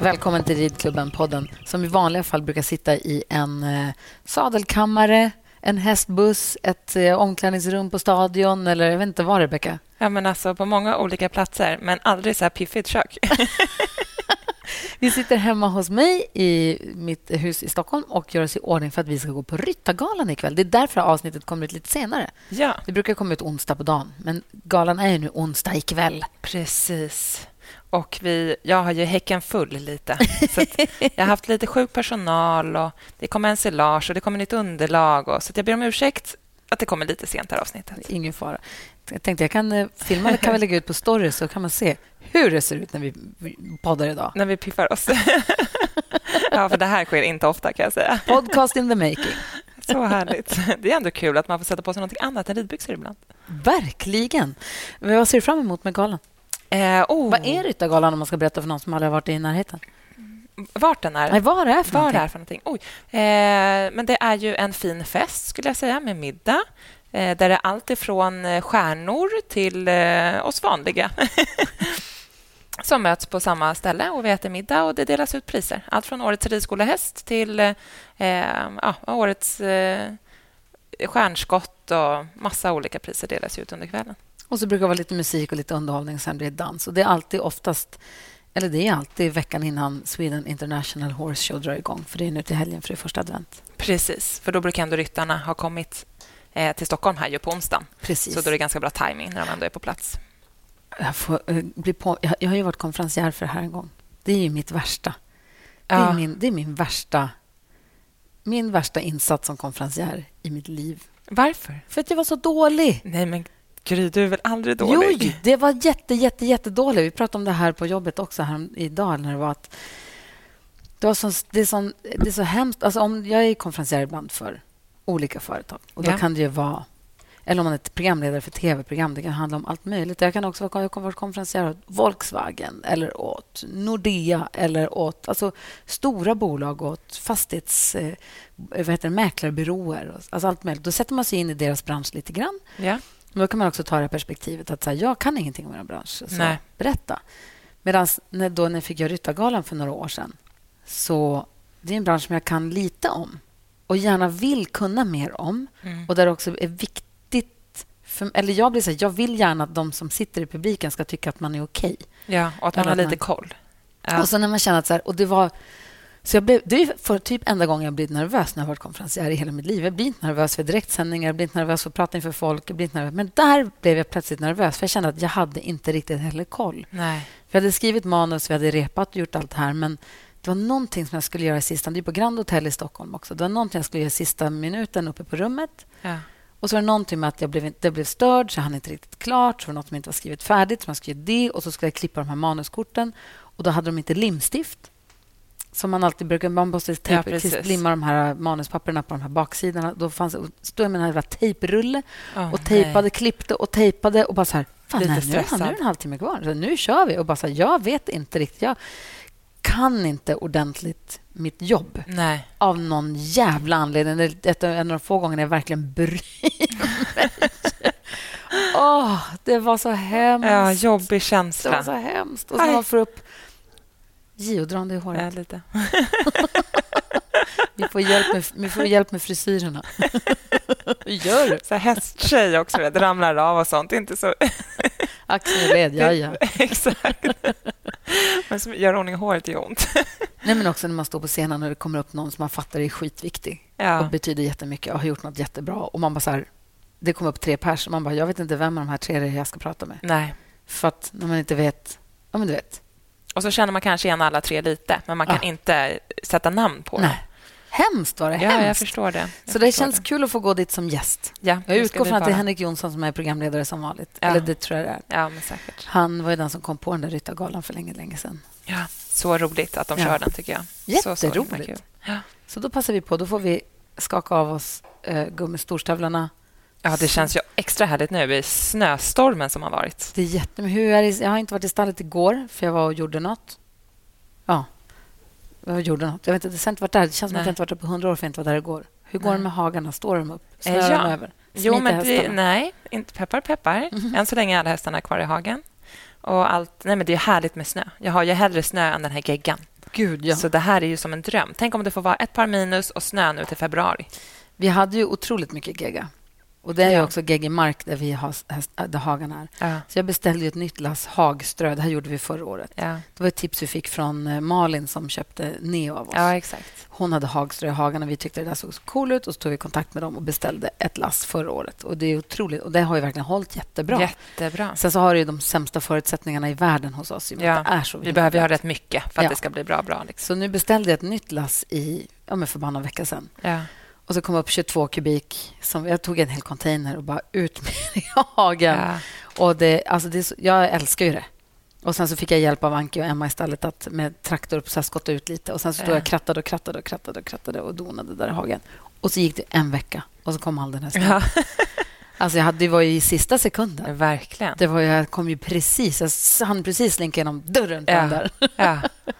Välkommen till Ridklubben-podden som i vanliga fall brukar sitta i en eh, sadelkammare, en hästbuss, ett eh, omklädningsrum på stadion eller jag vet inte vad, Rebecka? Ja, men alltså på många olika platser, men aldrig så här piffigt kök. Vi sitter hemma hos mig i mitt hus i Stockholm och gör oss i ordning för att vi ska gå på Ryttargalan ikväll. Det är därför avsnittet kommer ut lite senare. ja, Det brukar komma ut onsdag på dagen, men galan är ju nu onsdag ikväll. precis. Och vi, jag har ju häcken full lite. Så jag har haft lite sjuk personal och det kommer ensilage och det kommer nytt underlag. Och, så jag ber om ursäkt att det kommer lite sent, här avsnittet. Ingen fara. Jag tänkte jag kan eh, filma det kan vi lägga ut på story så kan man se hur det ser ut när vi poddar idag. När vi piffar oss. ja, för det här sker inte ofta, kan jag säga. Podcast in the making. Så härligt. Det är ändå kul att man får sätta på sig något annat än ridbyxor ibland. Verkligen. Vad ser du fram emot med galan? Eh, oh, Vad är Ryttargalan om man ska berätta för någon som aldrig har varit i närheten? Vart den är? Nej, vad det är för det någonting? är för någonting? Oj. Eh, men det är ju en fin fest, skulle jag säga, med middag. Eh, där det är allt ifrån eh, stjärnor till eh, oss vanliga som möts på samma ställe och vi äter middag och det delas ut priser. Allt från årets ridskolehäst till eh, ja, årets stjärnskott och massa olika priser delas ut under kvällen. Och så brukar det vara lite musik och lite underhållning, sen blir det dans. Och det är alltid oftast, eller det är alltid veckan innan Sweden International Horse Show drar igång. För det är nu till helgen, för det är första advent. Precis, för då brukar ändå ryttarna ha kommit eh, till Stockholm här ju på onsdagen. Precis. Så då är det ganska bra timing när de ändå är på plats. Jag, får, eh, bli på, jag, jag har ju varit konferencier för det här en gång. Det är ju mitt värsta. Det är, Ja. min, det är min värsta min värsta insats som konferencier i mitt liv. Varför? För att jag var så dålig. Nej, men Gry, du är väl aldrig dålig? Jo, det var jätte, jätte, jättedåligt. Vi pratade om det här på jobbet också här idag. När det, var att det, var så, det, är så, det är så hemskt. Alltså, om, jag är konferencier ibland för olika företag. Och Då Ja. kan det ju vara... Eller om man är programledare för tv-program. Det kan handla om allt möjligt. Jag kan också vara, jag kan vara åt Volkswagen eller åt Nordea eller åt alltså, stora bolag åt fastighets... Eh, vad heter det, mäklarbyråer. Alltså allt möjligt. Då sätter man sig in i deras bransch lite grann. Ja. Men då kan man också ta det perspektivet att så här, jag kan ingenting om er bransch. Så Nej. berätta. Medan när, då när jag fick göra Ryttargalan för några år sedan så det är en bransch som jag kan lite om och gärna vill kunna mer om. Mm. Och där det också är viktigt... För, eller jag blir så här, jag vill gärna att de som sitter i publiken ska tycka att man är okej. ja, och att man har lite man- koll. Ja. Och så när man känner att... Så här, och det var... Så jag blev, det är för typ enda gången jag blivit nervös när jag varit konferencier i hela mitt liv. Jag blir inte nervös för direktsändningar, jag blir inte nervös för att prata inför folk. Jag blir inte nervös. Men där blev jag plötsligt nervös, för jag kände att jag hade inte riktigt heller koll. Nej. Vi hade skrivit manus, vi hade repat och gjort allt det här, men det var någonting som jag skulle göra i sista... Det är på Grand Hotel i Stockholm också. Det var någonting jag skulle göra i sista minuten uppe på rummet. Ja. Och så var det någonting med att jag blev, det blev störd, så jag hann inte riktigt klart. Så var det något som inte var skrivet färdigt, så man skulle det. Och så skulle jag klippa de här manuskorten. Och då hade de inte limstift. Som man alltid brukar... Man måste Ja, tejpa, precis. limma de här manuspapperna på de här baksidorna. Då fanns, stod jag med en jävla tejprulle Åh, och tejpade, nej. klippte och tejpade. Och bara så här... Fan, Lite nej, nu, nu är det en halvtimme kvar. Så nu kör vi. Och bara så här, jag vet inte riktigt. Jag kan inte ordentligt mitt jobb Nej. av någon jävla anledning. Det är en av de få gångerna jag verkligen bryr mig. Åh, det var så hemskt. Ja, jobbig det var känsla. så hemskt. Och så man får upp geodrande i håret. Ja, lite. Vi får hjälp med, vi får hjälp med frisyrerna. Hur gör du? Så hästtjej också, det ramlar av och sånt. Inte så... Och led, ja, ja. Exakt. Men som gör ordning i håret gör ont. Nej, men också när man står på scenen och det kommer upp någon som man fattar är skitviktig och Ja. betyder jättemycket och har gjort något jättebra. Och man bara så här, det kommer upp tre pers och man bara, jag vet inte vem av de här tre det är jag ska prata med. Nej. För att när man inte vet, ja men du vet. Och så känner man kanske igen alla tre lite, men man kan Ja. inte sätta namn på dem. Hemskt var det, Ja, jag hemskt. förstår det. Jag Så det känns kul att få gå dit som gäst. Ja, Jag det utgår från att det är. Henrik Jonsson som är programledare som vanligt. Ja. Eller det tror jag det är. Ja, men säkert. Han var ju den som kom på den där Ryttargalan för länge, länge sedan. Ja. Så roligt att de kör den, tycker jag. Så, så Jätteroligt. kul. Ja. Så då passar vi på. Då får vi skaka av oss eh, gummistolstövlarna. Ja, det känns ju extra härligt nu i snöstormen som har varit. Det är jättemycket. Hur är det? Jag har inte varit i stallet igår, för jag var och gjorde något. Ja, jag gjorde något. Jag vet inte, det har inte varit där. Det känns som att jag inte varit där på hundra år, för jag inte var där igår. Hur går det med hagarna? Står de upp? Eh, Snöar ja. de över? Jo, Smiter men det, nej, inte peppar, peppar. Än så länge är alla hästarna kvar i hagen. Och allt, nej, men det är härligt med snö. Jag har ju hellre snö än den här geggan. Gud, ja. Så det här är ju som en dröm. Tänk om det får vara ett par minus och snö nu till februari. Vi hade ju otroligt mycket gegga. Och det är Ja. också gegg i mark där, vi har, äh, där hagarna är. Ja. Så jag beställde ett nytt lass hagströ. Det här gjorde vi förra året. Ja, Det var ett tips vi fick från eh, Malin som köpte Neo av oss. ja exakt. Hon hade hagströ i hagen och vi tyckte det där såg så cool ut. Och så tog vi kontakt med dem och beställde ett lass förra året. Och Det är otroligt. Och det har ju verkligen hållit jättebra. Jättebra. Sen så har det de sämsta förutsättningarna i världen hos oss. i Ja, är så Vi behöver ha rätt mycket för att det ska bli bra. bra liksom. Så nu beställde jag ett nytt lass i ja, men för bara någon vecka sedan. Och så kom upp 22 kubik. Som, jag tog en hel container och bara ut med det i hagen. Ja. Och det, alltså det jag älskar ju det. Och Sen så fick jag hjälp av Anki och Emma istället att med traktor så skotta ut lite. Och Sen så stod Ja. jag och krattade och krattade och krattade och krattade och donade där i hagen. Och så gick det en vecka och så kom all den här snön. ja, Alltså jag hade, det var ju i sista sekunden. verkligen. Det var, jag kom ju precis, jag hann precis slinka genom dörren Ja. där. Ja.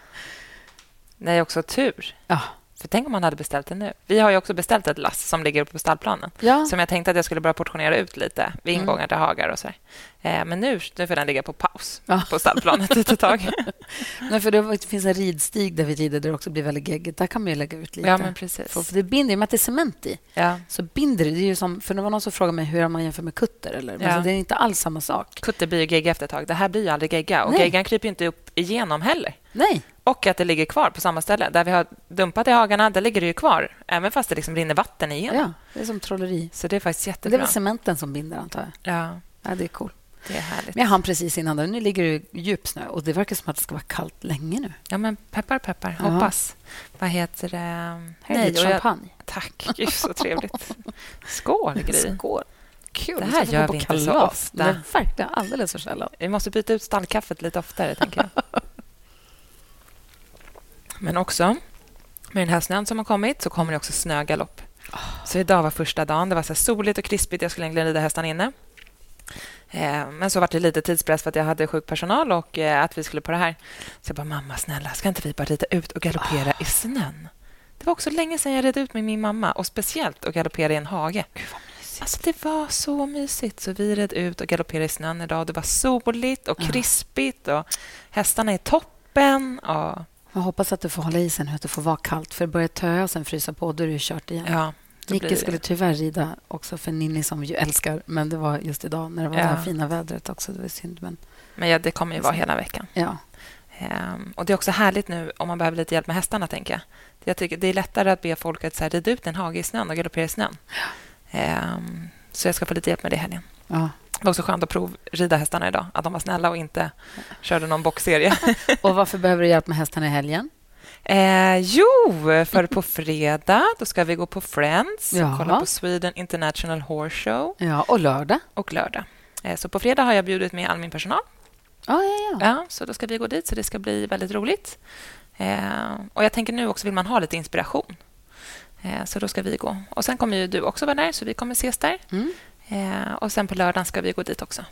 Nej, också tur. Ja. För tänk om man hade beställt det nu. Vi har ju också beställt ett lass som ligger på stallplanen. Ja. Som jag tänkte att jag skulle börja portionera ut lite vid Mm. ingångar till hagar och så. Eh, men nu, nu får den ligga på paus Ja. på stallplanet ett tag. Nej, för det finns en ridstig där vi rider där det också blir väldigt geggigt. Där kan man ju lägga ut lite. ja, men precis. för, för det binder, i och med att det är cement i, Ja. så binder det. det är ju som, för det var någon som frågade mig hur man jämför med kutter. Eller? Men Ja. det är inte alls samma sak. Kutter blir ju gegga efter ett tag. Det här blir ju aldrig gegga. Och Nej. geggan kryper inte upp igenom heller. Nej. Och att det ligger kvar på samma ställe. Där vi har dumpat i hagarna, där ligger det ju kvar. Även fast det liksom rinner vatten igenom. Ja, det är som trolleri. Så det är faktiskt Men det är jättebra. väl cementen som binder, antar jag. Ja, Ja, det är cool. det är härligt. Men jag hann precis innan. Där. Nu ligger det djup snö och det verkar som att det ska vara kallt länge nu. Ja, men peppar, peppar. Ja. Hoppas. Vad heter det? Här är lite och jag- champagne. Tack. Gud, så trevligt. Skål, Gry. Skål. Kul. Det här gör vi inte så ofta. Nej, verkligen. Alldeles för sällan. Vi måste byta ut stallkaffet lite oftare, tänker jag. Men också, med den här snön som har kommit så kommer det också snögalopp. Så idag var första dagen. Det var så soligt och krispigt. Jag skulle egentligen rida hästarna inne. Eh, Men så var det lite tidspress för att jag hade sjuk personal och eh, att vi skulle på det här. Så jag bara, mamma snälla, ska inte vi bara rida ut och galoppera i snön? Det var också länge sedan jag red ut med min mamma och speciellt att galoppera i en hage. Alltså, det var så mysigt. Så vi red ut och galopperade i snön idag. Det var soligt och krispigt och hästarna är toppen. Och, Jag hoppas att du får hålla i sen, att det får vara kallt. För börjar det töa och sen frysa på, då är det kört igen. ja, Nicke skulle tyvärr rida också för Ninni som ju älskar, men det var just idag när det var Ja. det här fina vädret också. Det var synd, men Men ja, det kommer ju vara hela veckan. ja. Ehm, och Det är också härligt nu om man behöver lite hjälp med hästarna. tänker jag. Jag tycker Det är lättare att be folk att så här, rida ut en hage i snön och galoppera i snön. Ehm, så jag ska få lite hjälp med det i helgen. ja. Det var också skönt att provrida hästarna idag. Att de var snälla och inte körde någon boxserie. Och varför behöver du hjälp med hästarna i helgen? Eh, jo, för på fredag då ska vi gå på Friends och Jaha. kolla på Sweden International Horse Show. Ja, och lördag? Och lördag. Eh, så på fredag har jag bjudit med all min personal. Ja, ja, ja. Ja, så då ska vi gå dit, så det ska bli väldigt roligt. Eh, och jag tänker nu också vill man ha lite inspiration. Eh, så då ska vi gå. Och Sen kommer ju du också vara där, så vi kommer ses där. Mm. Eh, och sen på lördagen ska vi gå dit också.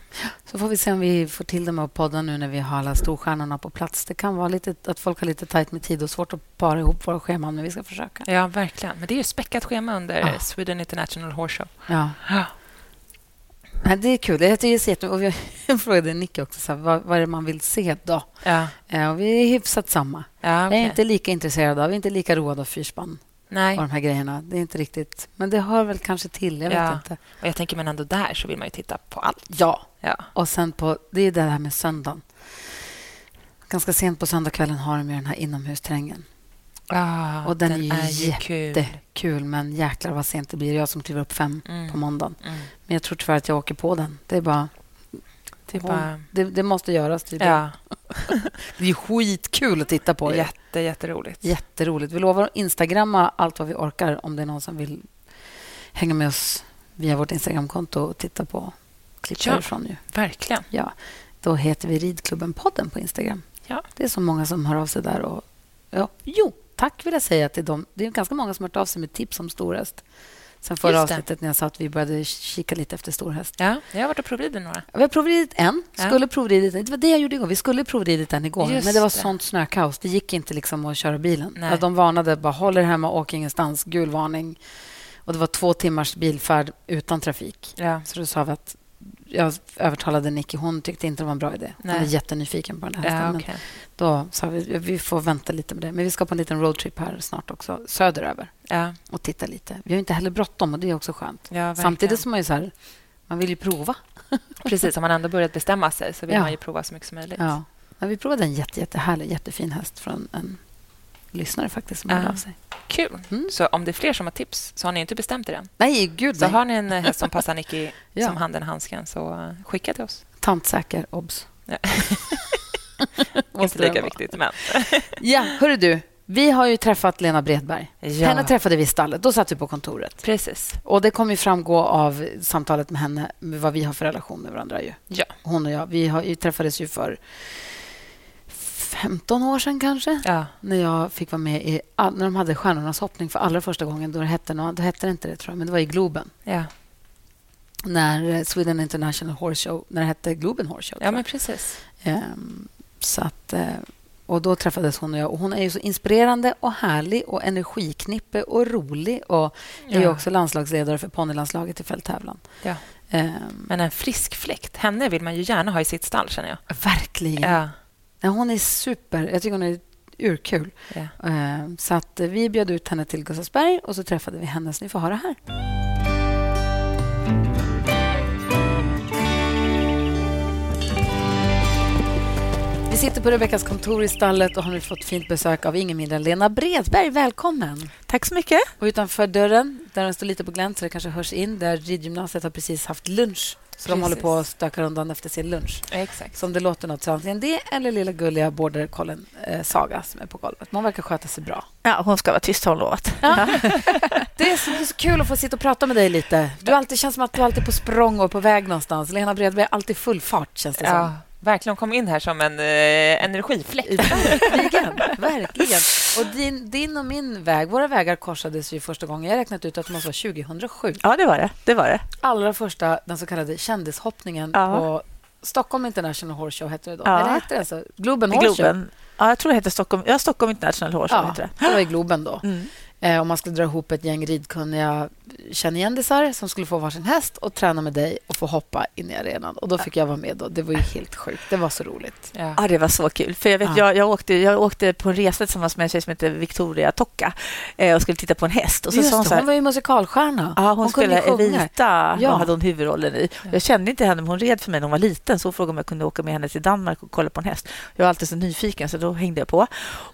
Så får vi se om vi får till det med att podda nu när vi har alla storstjärnorna på plats. Det kan vara lite att folk har lite tajt med tid och svårt att para ihop våra scheman, men vi ska försöka. Ja, verkligen. Men det är ju späckat schema under Ja. Sweden International Horse Show. Ja. Ja. Nej, det är kul. Jag tycker det är och Jag frågade Nicke också så här, vad, vad är det man vill se då. Ja, Eh, och vi är hyfsat samma. ja Jag är inte lika intresserad av, vi är inte lika roade av fyrspann Nej. och de här grejerna. Det är inte riktigt... Men det hör väl kanske till, jag vet Ja. inte. Och jag tänker, men ändå där så vill man ju titta på allt. Ja, Ja. och sen på... Det är det här med söndagen. Ganska sent på söndagskvällen har de ju den här inomhusterrängen. Ah, Och den är ju kul. Jättekul, men jäklar vad sent det blir. Jag som kliver upp fem Mm. på måndagen. Mm. Men jag tror tyvärr att jag åker på den. Det är bara... Det bara... Det, det måste göras tydligen. Ja, Det är skitkul att titta på. jätte, jätteroligt. Jätteroligt. Vi lovar att instagramma allt vad vi orkar om det är någon som vill hänga med oss via vårt Instagramkonto och titta på klipp Ja. därifrån. Ju. Verkligen. Ja. Då heter vi Ridklubben-podden på Instagram. Ja. Det är så många som hör av sig där. Och, ja. Jo, tack vill jag säga till dem. Det är ganska många som har hört av sig med tips om storhäst. Sen förra avsnittet när jag sa att vi började kika lite efter storhäst. Ja, jag har varit och provridit några. Vi har provridit en. Ja. Skulle provridit en. Det var det jag gjorde igår. Vi skulle provridit en igår, Just men det var det. sånt snökaos. Det gick inte liksom att köra bilen. Nej. Ja, De varnade bara håll er hemma, åk ingenstans. Gul varning. Och det var två timmars bilfärd utan trafik. Ja. Så då sa vi att jag övertalade Nicky. Hon tyckte inte det var en bra idé. Hon Nej. var jättenyfiken på den här hästen. Ja, okej. Då sa vi vi får vänta lite med det. Men vi ska på en liten roadtrip här snart också, söderöver ja, och titta lite. Vi har inte heller bråttom och det är också skönt. ja. Samtidigt som man ju så här, man vill ju prova. Precis, om man ändå börjat bestämma sig så vill Ja. man ju prova så mycket som möjligt. Ja. Vi provade en jätte, jättehärlig, jättefin häst från en lyssnare faktiskt som hörde av sig. Kul. Mm. Så om det är fler som har tips så har ni inte bestämt er än. Nej, gud Så nej. har ni en häst som passar Nicky som handen i handsken så eh, skicka till oss. Tantsäker, obs. Inte lika viktigt, men... Ja, hörru du. Vi har ju träffat Lena Bredberg. Ja. Henne träffade vi i stallet. Då satt vi på kontoret. Precis. Och Det kommer ju framgå av samtalet med henne med vad vi har för relation med varandra. Ju. Ja. Hon och jag. Vi, har, vi träffades ju för 15 år sedan kanske. Ja. När jag fick vara med i när de hade Stjärnornas hoppning för allra första gången. Då hette, då hette det inte det, tror jag, men det var i Globen. Ja. När eh, Sweden International Horse Show, när det hette Globen Horse Show. ja, men precis. Ehm, så att, eh, och då träffades hon och jag. Och hon är ju så inspirerande och härlig och energiknippe och rolig. Och är Ja. också landslagsledare för ponnylandslaget i fälttävlan. Ja. Ehm, Men en frisk fläkt, henne vill man ju gärna ha i sitt stall, känner jag. verkligen. Ja. Ja, hon är super. Jag tycker hon är urkul. Ja. Ehm, så att vi bjöd ut henne till Gustavsberg och så träffade vi henne. Så ni får höra här. Sitter på Rebeckas kontor i stallet och har nu fått fint besök av ingen mindre än Lena Bredberg. Välkommen! Tack så mycket. Och utanför dörren, där den står lite på glänt så det kanske hörs in, där ridgymnasiet har precis haft lunch. Så de Precis. håller på att stöka undan efter sin lunch. Exakt. Så om det låter något så antingen det eller lilla gulliga border collen eh, Saga som är på golvet. Men hon verkar sköta sig bra. Ja, hon ska vara tyst, har hon lovat. Det är, så, det är så kul att få sitta och prata med dig lite. Du alltid känns som att du alltid är på språng och på väg någonstans. Lena Bredberg är alltid full fart, känns det Ja, verkligen. Kom in här som en eh, energifläkt. Verkligen. verkligen. Och din, din och min väg, våra vägar korsades ju första gången. Jag har räknat ut att det måste vara 2007. Ja, det var det. det, var det. Allra första, den så kallade kändishoppningen Ja. på Stockholm International Horse Show, hette det då. Ja. Eller hette det så? Globen Horse Show. Globen. Ja, jag tror det heter Stockholm, ja, Stockholm International Horse Show. Ja, Heter det. det var i Globen då. Mm. Eh, om man skulle dra ihop ett gäng ridkunniga kändisar som skulle få varsin häst och träna med dig och få hoppa in i arenan. Och Då fick jag vara med. Då. Det var ju helt sjukt. Det var så roligt. Ja. Ja, det var så kul. För jag, vet, Ja. jag, jag, åkte, jag åkte på en resa tillsammans med en tjej som heter Victoria Tocca eh, och skulle titta på en häst. Och så Just sa hon det, så här, hon var ju musikalstjärna. Ja, hon, kunde spelade. Evita Ja. hade hon huvudrollen i. Jag kände inte henne, men hon red för mig när hon var liten. Så hon frågade om jag kunde åka med henne till Danmark och kolla på en häst. Jag var alltid så nyfiken, så då hängde jag på.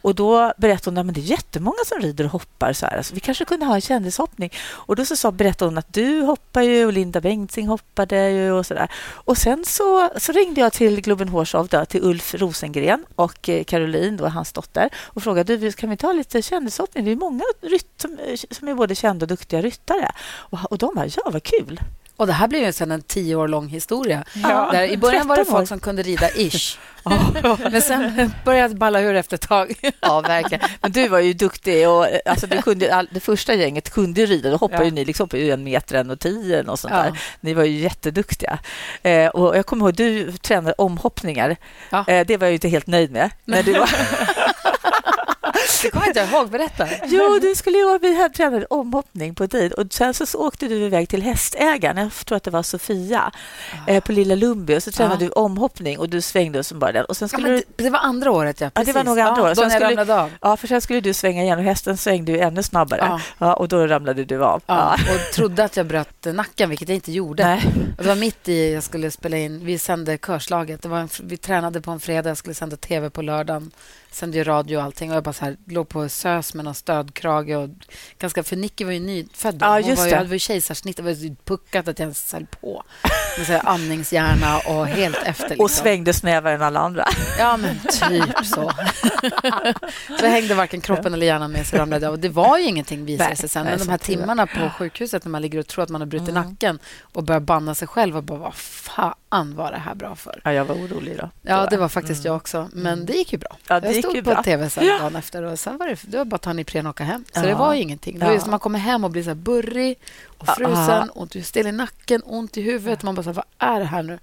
Och Då berättade hon att det är jättemånga som rider och hoppar. Så här. Alltså, vi kanske kunde ha en kändishoppning. Och Då så sa, berättade hon att du hoppar ju och Linda Bengtzing hoppade ju och så där. Och sen så, så ringde jag till Globen Horse Show, till Ulf Rosengren och eh, Caroline, då, hans dotter, och frågade du, kan vi ta lite kändishoppning? Det är många rytt, som, eh, som är både kända och duktiga ryttare. Och, och de bara, ja, vad kul. Och Det här blev ju sen en tio år lång historia. Ja, Där I början var det 13 år. folk som kunde rida ish. Men sen började det balla ur efter ett tag. Ja, verkligen. Men du var ju duktig. Och, alltså, du kunde, all, det första gänget kunde ju rida. Då hoppade Ja. ju ni liksom på en meter, en och tio och sånt Ja. där. Ni var ju jätteduktiga. Eh, och jag kommer ihåg, du tränade omhoppningar. Ja. Eh, det var jag ju inte helt nöjd med. Men du var, Det kommer inte jag ihåg. Berätta. jo, du skulle ju, vi hade tränat omhoppning på tid. Och sen så åkte du iväg till hästägaren. Jag tror att det var Sofia. Eh, på Lilla Lumby. Och så tränade Ja. du omhoppning och du svängde som bara den. Och sen Ja, skulle men du det, var andra året, ja. Ja, det var Precis. nog andra ja, året. Då Sen jag skulle- av. Ja, för sen skulle du svänga igen och hästen svängde ju ännu snabbare. Ja. Ja. och då ramlade du av. Ja, och trodde att jag bröt nacken, vilket jag inte gjorde. Nej. Och det var mitt i jag skulle spela in. Vi sände körslaget. Det var en, vi tränade på en fredag. Jag skulle sända tv på lördagen. Sände ju radio och allting. Och jag bara så här, låg på SÖS med någon stödkrage. Och ganska, för Nicky var ju nyfödd. Ja, Hon just var ju, det. hade ju kejsarsnitt. Det var ju puckat att jag ens höll på. Med så här andningshjärna och helt efter. Liksom. Och svängde snävare än alla andra. Ja, men typ så. så hängde varken kroppen eller hjärnan med, så ramlade av. Och Det var ju ingenting, visade sig sen. Men de här timmarna på sjukhuset när man ligger och tror att man har brutit nacken och börjar banna sig själv och bara, vad fan fan var det här bra för? Ja, jag var orolig då. Ja, det var faktiskt jag också. Men det gick ju bra. Ja, det jag gick stod ju på bra. tv sen dagen efter och sen var det, det var bara att ta en Ipren och åka hem. Så Ja. det var ju ingenting. Det var ju Ja. som man kommer hem och blir så här burrig och Ja. frusen, ont i stel i nacken, ont i huvudet. Man bara så här, vad är det här nu?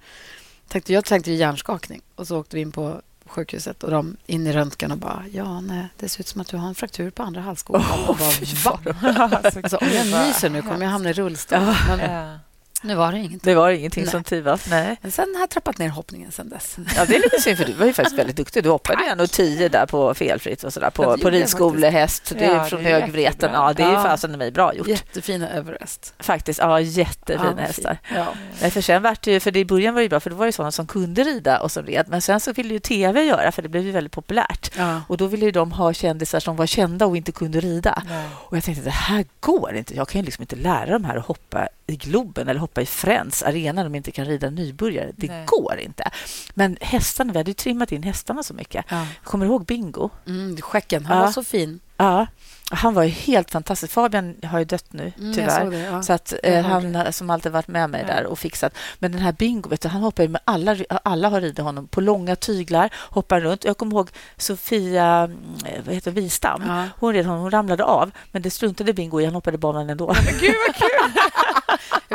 Tänkte, jag tänkte ju hjärnskakning och så åkte vi in på sjukhuset och de in i röntgen och bara ja, nej, det ser ut som att du har en fraktur på andra Och bara, fy Va? Alltså, Alltså, om jag nyser nu kommer jag hamna i rullstol. Men Ja. Nu var det ingenting. Det var ingenting Nej. som tur var. Nej. Men sen har jag trappat ner hoppningen sen dess. Ja, det är lite synd, för du var ju faktiskt väldigt duktig. Du hoppade ju ändå tio där på felfritt och sådär, Ja, på, det på ridskolehäst. Det är Ja, från Högvreten. Ja, det är ju Ja. fasen i mig bra gjort. Jättefina Everest. Faktiskt. Ja, jättefina Ja, hästar. Ja. Nej, för sen vart det ju, för det i början var det ju bra, för det var ju sådana som kunde rida och som red. Men sen så ville ju tv göra, för det blev ju väldigt populärt. Ja. Och då ville ju de ha kändisar som var kända och inte kunde rida. Och jag tänkte, det här går inte. Jag kan ju liksom inte lära dem här att hoppa i Globen eller hoppa i Friends arena de inte kan rida nybörjare. Det Nej. går inte. Men hästarna, vi hade ju trimmat in hästarna så mycket. Ja. Kommer du ihåg Bingo? Mm, skäcken, han Ja. var så fin. Ja, han var ju helt fantastisk. Fabian har ju dött nu, Mm, tyvärr. det, ja. Så att, eh, han som alltid varit med mig Ja. där och fixat. Men den här Bingo, vet du, han hoppar ju med alla, alla har ridit honom på långa tyglar, hoppar runt. Jag kommer ihåg Sofia mm, vad heter Wistam. Ja. Hon red honom, hon ramlade av, men det struntade Bingo i. Han hoppade banan ändå. Gud, vad kul!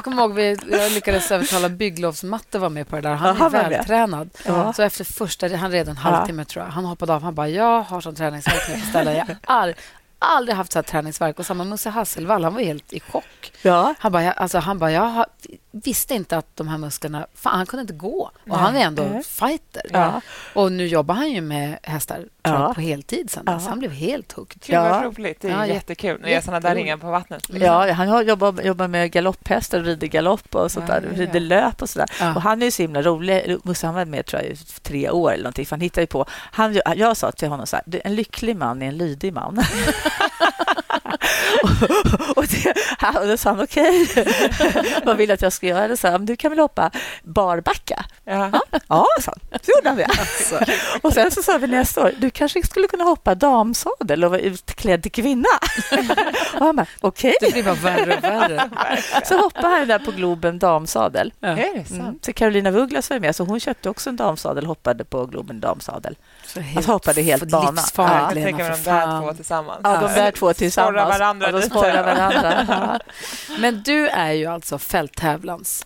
Jag kommer ihåg vi, jag lyckades övertala Bygglovsmatte var med på det där. Han Ja, är vältränad. Ja. Så efter första, han red en halvtimme tror jag. Han hoppade av. Han bara, jag har sån träningsvärk nu på. Jag har aldrig haft så här. Och samma Musse Hasselvall, han var helt i chock. Ja. Han bara, jag, alltså, han bara, jag har, visste inte att de här musklerna... Fan, han kunde inte gå. Och han är ändå Nej. fighter. Ja. Och nu jobbar han ju med hästar Ja. på heltid sen dess. Ja. Han blev helt hooked. Gud, vad Ja. roligt. Det är Ja, jättekul. Nu är såna där ringar på vattnet. Ja, han har jobbat, jobbat med galopphästar, rider galopp och sånt Ja, där, rider löp och sådär. Ja. Och han är ju så himla rolig. Musse, han var med tror jag, i tre år eller någonting, för han hittar ju på... Han, jag sa till honom så här, "Du, en lycklig man är en lydig man. och, och, det, han- och då sa han okej, vad vill du att jag ska göra? Då sa han, du kan väl hoppa barbacka? Ja. Ja, sa han. Så gjorde han det. Och sen så sa vi nästa år, du kanske skulle kunna hoppa damsadel och vara utklädd till kvinna. och han bara, okej. Det blir bara värre och värre. Så hoppade han där på Globen damsadel. Ja. Mm. Så Carolina Vuglas var med, så hon köpte också en damsadel hoppade på Globen damsadel. Så Att hoppade helt bana. Ja. Jag tänker mig för de där två tillsammans. Ja, de där två tillsammans. Sporrar varandra ja, de lite. sporrar varandra. Ja. Men du är ju alltså fälttävlans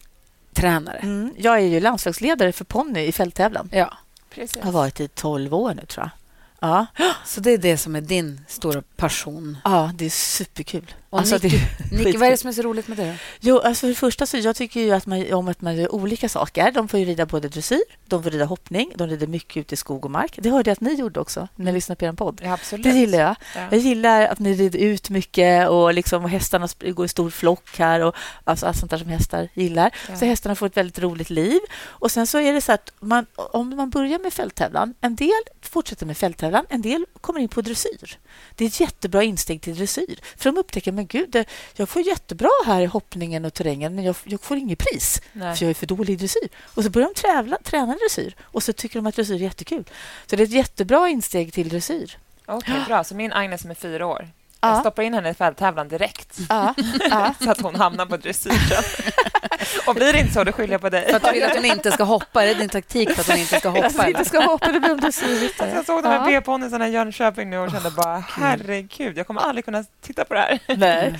tränare. Mm. Jag är ju landslagsledare för ponny i fälttävlan. Ja. Precis. Jag har varit i 12 år nu, tror jag. Ja, Så det är det som är din stora passion. ja det är superkul. Och Alltså, Nicky, det Nicky, vad är det som är så roligt med det? Jo, alltså för det första så jag tycker ju att man, om att man gör olika saker. De får ju rida både dressyr, de får rida hoppning, de rider mycket ute i skog och mark. Det hörde jag att ni gjorde också när jag lyssnade på er podd. Ja, absolut. Det gillar jag. Ja. Jag gillar att ni rider ut mycket och liksom hästarna sp- går i stor flock här och alltså allt sånt där som hästar gillar. Ja. Så hästarna får ett väldigt roligt liv. Och sen så är det så att man, om man börjar med fälttävlan, en del fortsätter med fälttävlan, en del kommer in på dressyr. Det är ett jättebra insteg till dressyr. För de upptäcker, men gud, det- jag får jättebra här i hoppningen och terrängen, men jag, jag får inget pris. Nej. För jag är för dålig i dressyr. Och så börjar de trävla, träna dressyr och så tycker de att dressyr är jättekul. Så det är ett jättebra insteg till dressyr. Okej, bra. Så min Agnes som är fyra år, Ja. jag stoppar in henne i fälttävlan direkt Ja, ja. så att hon hamnar på dressyren. Och blir det inte så, då skyller jag på dig. För att du vill att hon inte ska hoppa? Är det din taktik för att hon inte ska hoppa? Alltså, inte ska hoppa, det blir. Alltså, jag såg de här Ja. B-ponnysarna i Jönköping nu och kände bara herregud, jag kommer aldrig kunna titta på det här. Nej.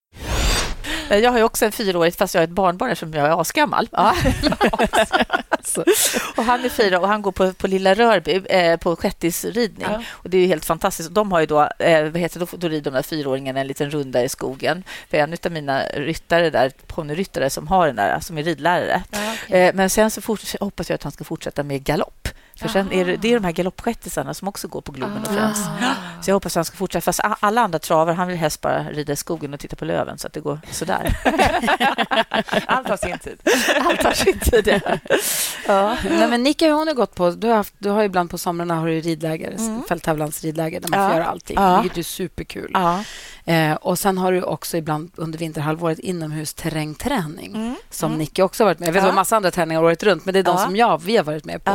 Jag har ju också en fyraårig, fast jag har ett barnbarn eftersom jag är asgammal. Ja. Och han är fyra och han går på, på Lilla Rörby eh, på shettisridning. Ja. Och det är helt fantastiskt. De har ju då, eh, vad heter det, då, då rider de där fyraåringarna en liten runda i skogen. För en av mina ryttare där, ponnyryttare som har den där, som är ridlärare. Ja, okej. Eh, men sen så fort, hoppas jag att han ska fortsätta med galopp. För sen är det, det är de här galoppshettisarna som också går på Globen och Friends. Så jag hoppas att han ska fortsätta. Fast alla andra travar, han vill helst bara rida i skogen och titta på löven så att det går sådär. Allt har sin tid. Allt har sin tid. ja. Ja. Nej, men Nicky hon har gått på... Du har, haft, du har ibland på somrarna har du ridläger, Mm. fälttävlans ridläger där man Ja. får göra allting, Ja. vilket är superkul. Ja. Eh, och Sen har du också ibland under vinterhalvåret inomhus terrängträning Mm. som Mm. Nicky också har varit med Jag vet Ja. ja. massa andra träningar året runt, men det är de som jag, vi har varit med på.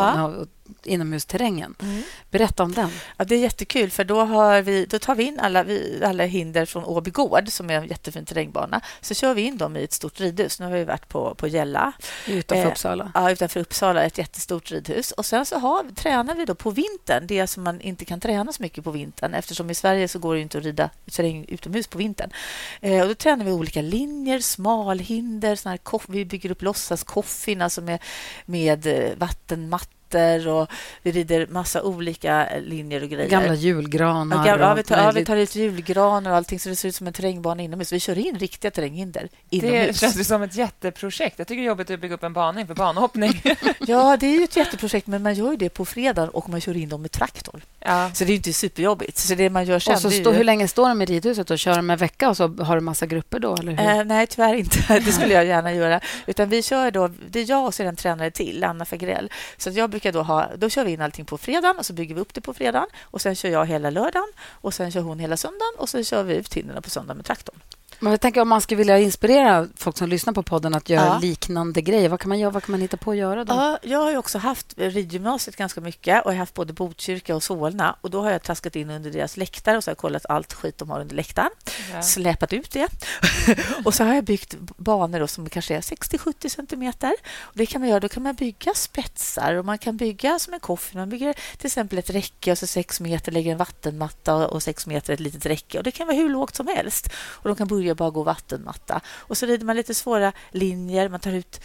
Inomhusterrängen. Mm. Berätta om den. Ja, det är jättekul, för då, har vi, då tar vi in alla, vi, alla hinder från Åby gård, som är en jättefin terrängbana. Så kör vi in dem i ett stort ridhus. Nu har vi varit på, på Gälla. Utanför Eh, Uppsala. Ja, utanför Uppsala, ett jättestort ridhus. Och Sen så har, tränar vi då på vintern, det som man inte kan träna så mycket på vintern eftersom i Sverige så går det inte att rida terräng utomhus på vintern. Eh, och då tränar vi olika linjer, smalhinder, såna här vi bygger upp låtsaskoffin alltså med, med eh, vattenmattor och vi rider massa olika eh, linjer och grejer. Gamla julgranar. Ja, gamla, och ja, vi, tar, ja, vi tar ut julgranar och allting så det ser ut som en terrängbana inomhus. Vi kör in riktiga terränghinder Det inomhus. känns ju som ett jätteprojekt. Jag tycker det är jobbigt att bygga upp en bana inför banhoppning. Ja, det är ju ett jätteprojekt, men man gör ju det på fredagen och man kör in dem med traktor. Ja. Så det är ju inte superjobbigt. Så det man gör sen... Och så det stå, ju- hur länge står de i ridhuset? och Kör de en vecka och så har du massa grupper då? Eller hur? Eh, nej, tyvärr inte. Det skulle jag gärna göra. Utan vi kör då, det är jag och så är det en tränare till, Anna Fagrell. Så jag brukar då ha, då kör vi in allting på fredagen och så bygger vi upp det på fredagen. Och sen kör jag hela lördagen och sen kör hon hela söndagen och sen kör vi ut hinderna på söndagen med traktorn. Men jag tänker om man skulle vilja inspirera folk som lyssnar på podden att göra Ja. liknande grejer. Vad kan man göra? Vad kan man hitta på att göra då? Ja, jag har ju också haft ridgymnasiet ganska mycket och jag har haft både Botkyrka och Solna. Och Då har jag traskat in under deras läktare och så har jag kollat allt skit de har under läktaren. Ja. Släpat ut det. och så har jag byggt banor då som kanske är 60-70 centimeter. Och det kan man göra. Då kan man bygga spetsar och man kan bygga som en koffer. Man bygger till exempel ett räcke och så sex meter lägger en vattenmatta och sex meter ett litet räcke. Och Det kan vara hur lågt som helst. Och De kan börja bara gå vattenmatta. Och så rider man lite svåra linjer. Man tar ut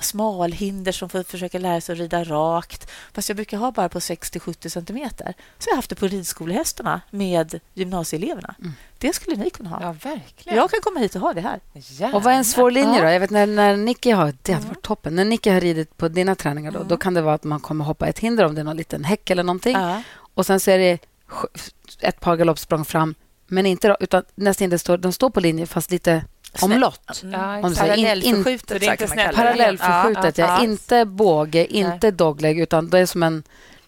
smalhinder som får försöka lära sig att rida rakt. Fast jag brukar ha bara på 60-70 centimeter. Så jag har haft det på ridskolehästarna med gymnasieeleverna. Det skulle ni kunna ha. ja, verkligen. Jag kan komma hit och ha det här. Gärna. Och vad är en svår linje Ja. då? Jag vet när, när Nicky har... Det hade varit toppen. När Nicky har ridit på dina träningar då, Mm. då kan det vara att man kommer hoppa ett hinder om det är någon liten häck eller någonting. Ja. Och sen så är det ett par galoppsprång fram, men inte då, utan nästa hinder står, de står på linje fast lite omlott. Mm. Ja, Om Parallellförskjutet, det det. Parallellförskjutet, ja, Ja, ja. Inte båge, inte dogleg, utan det är som en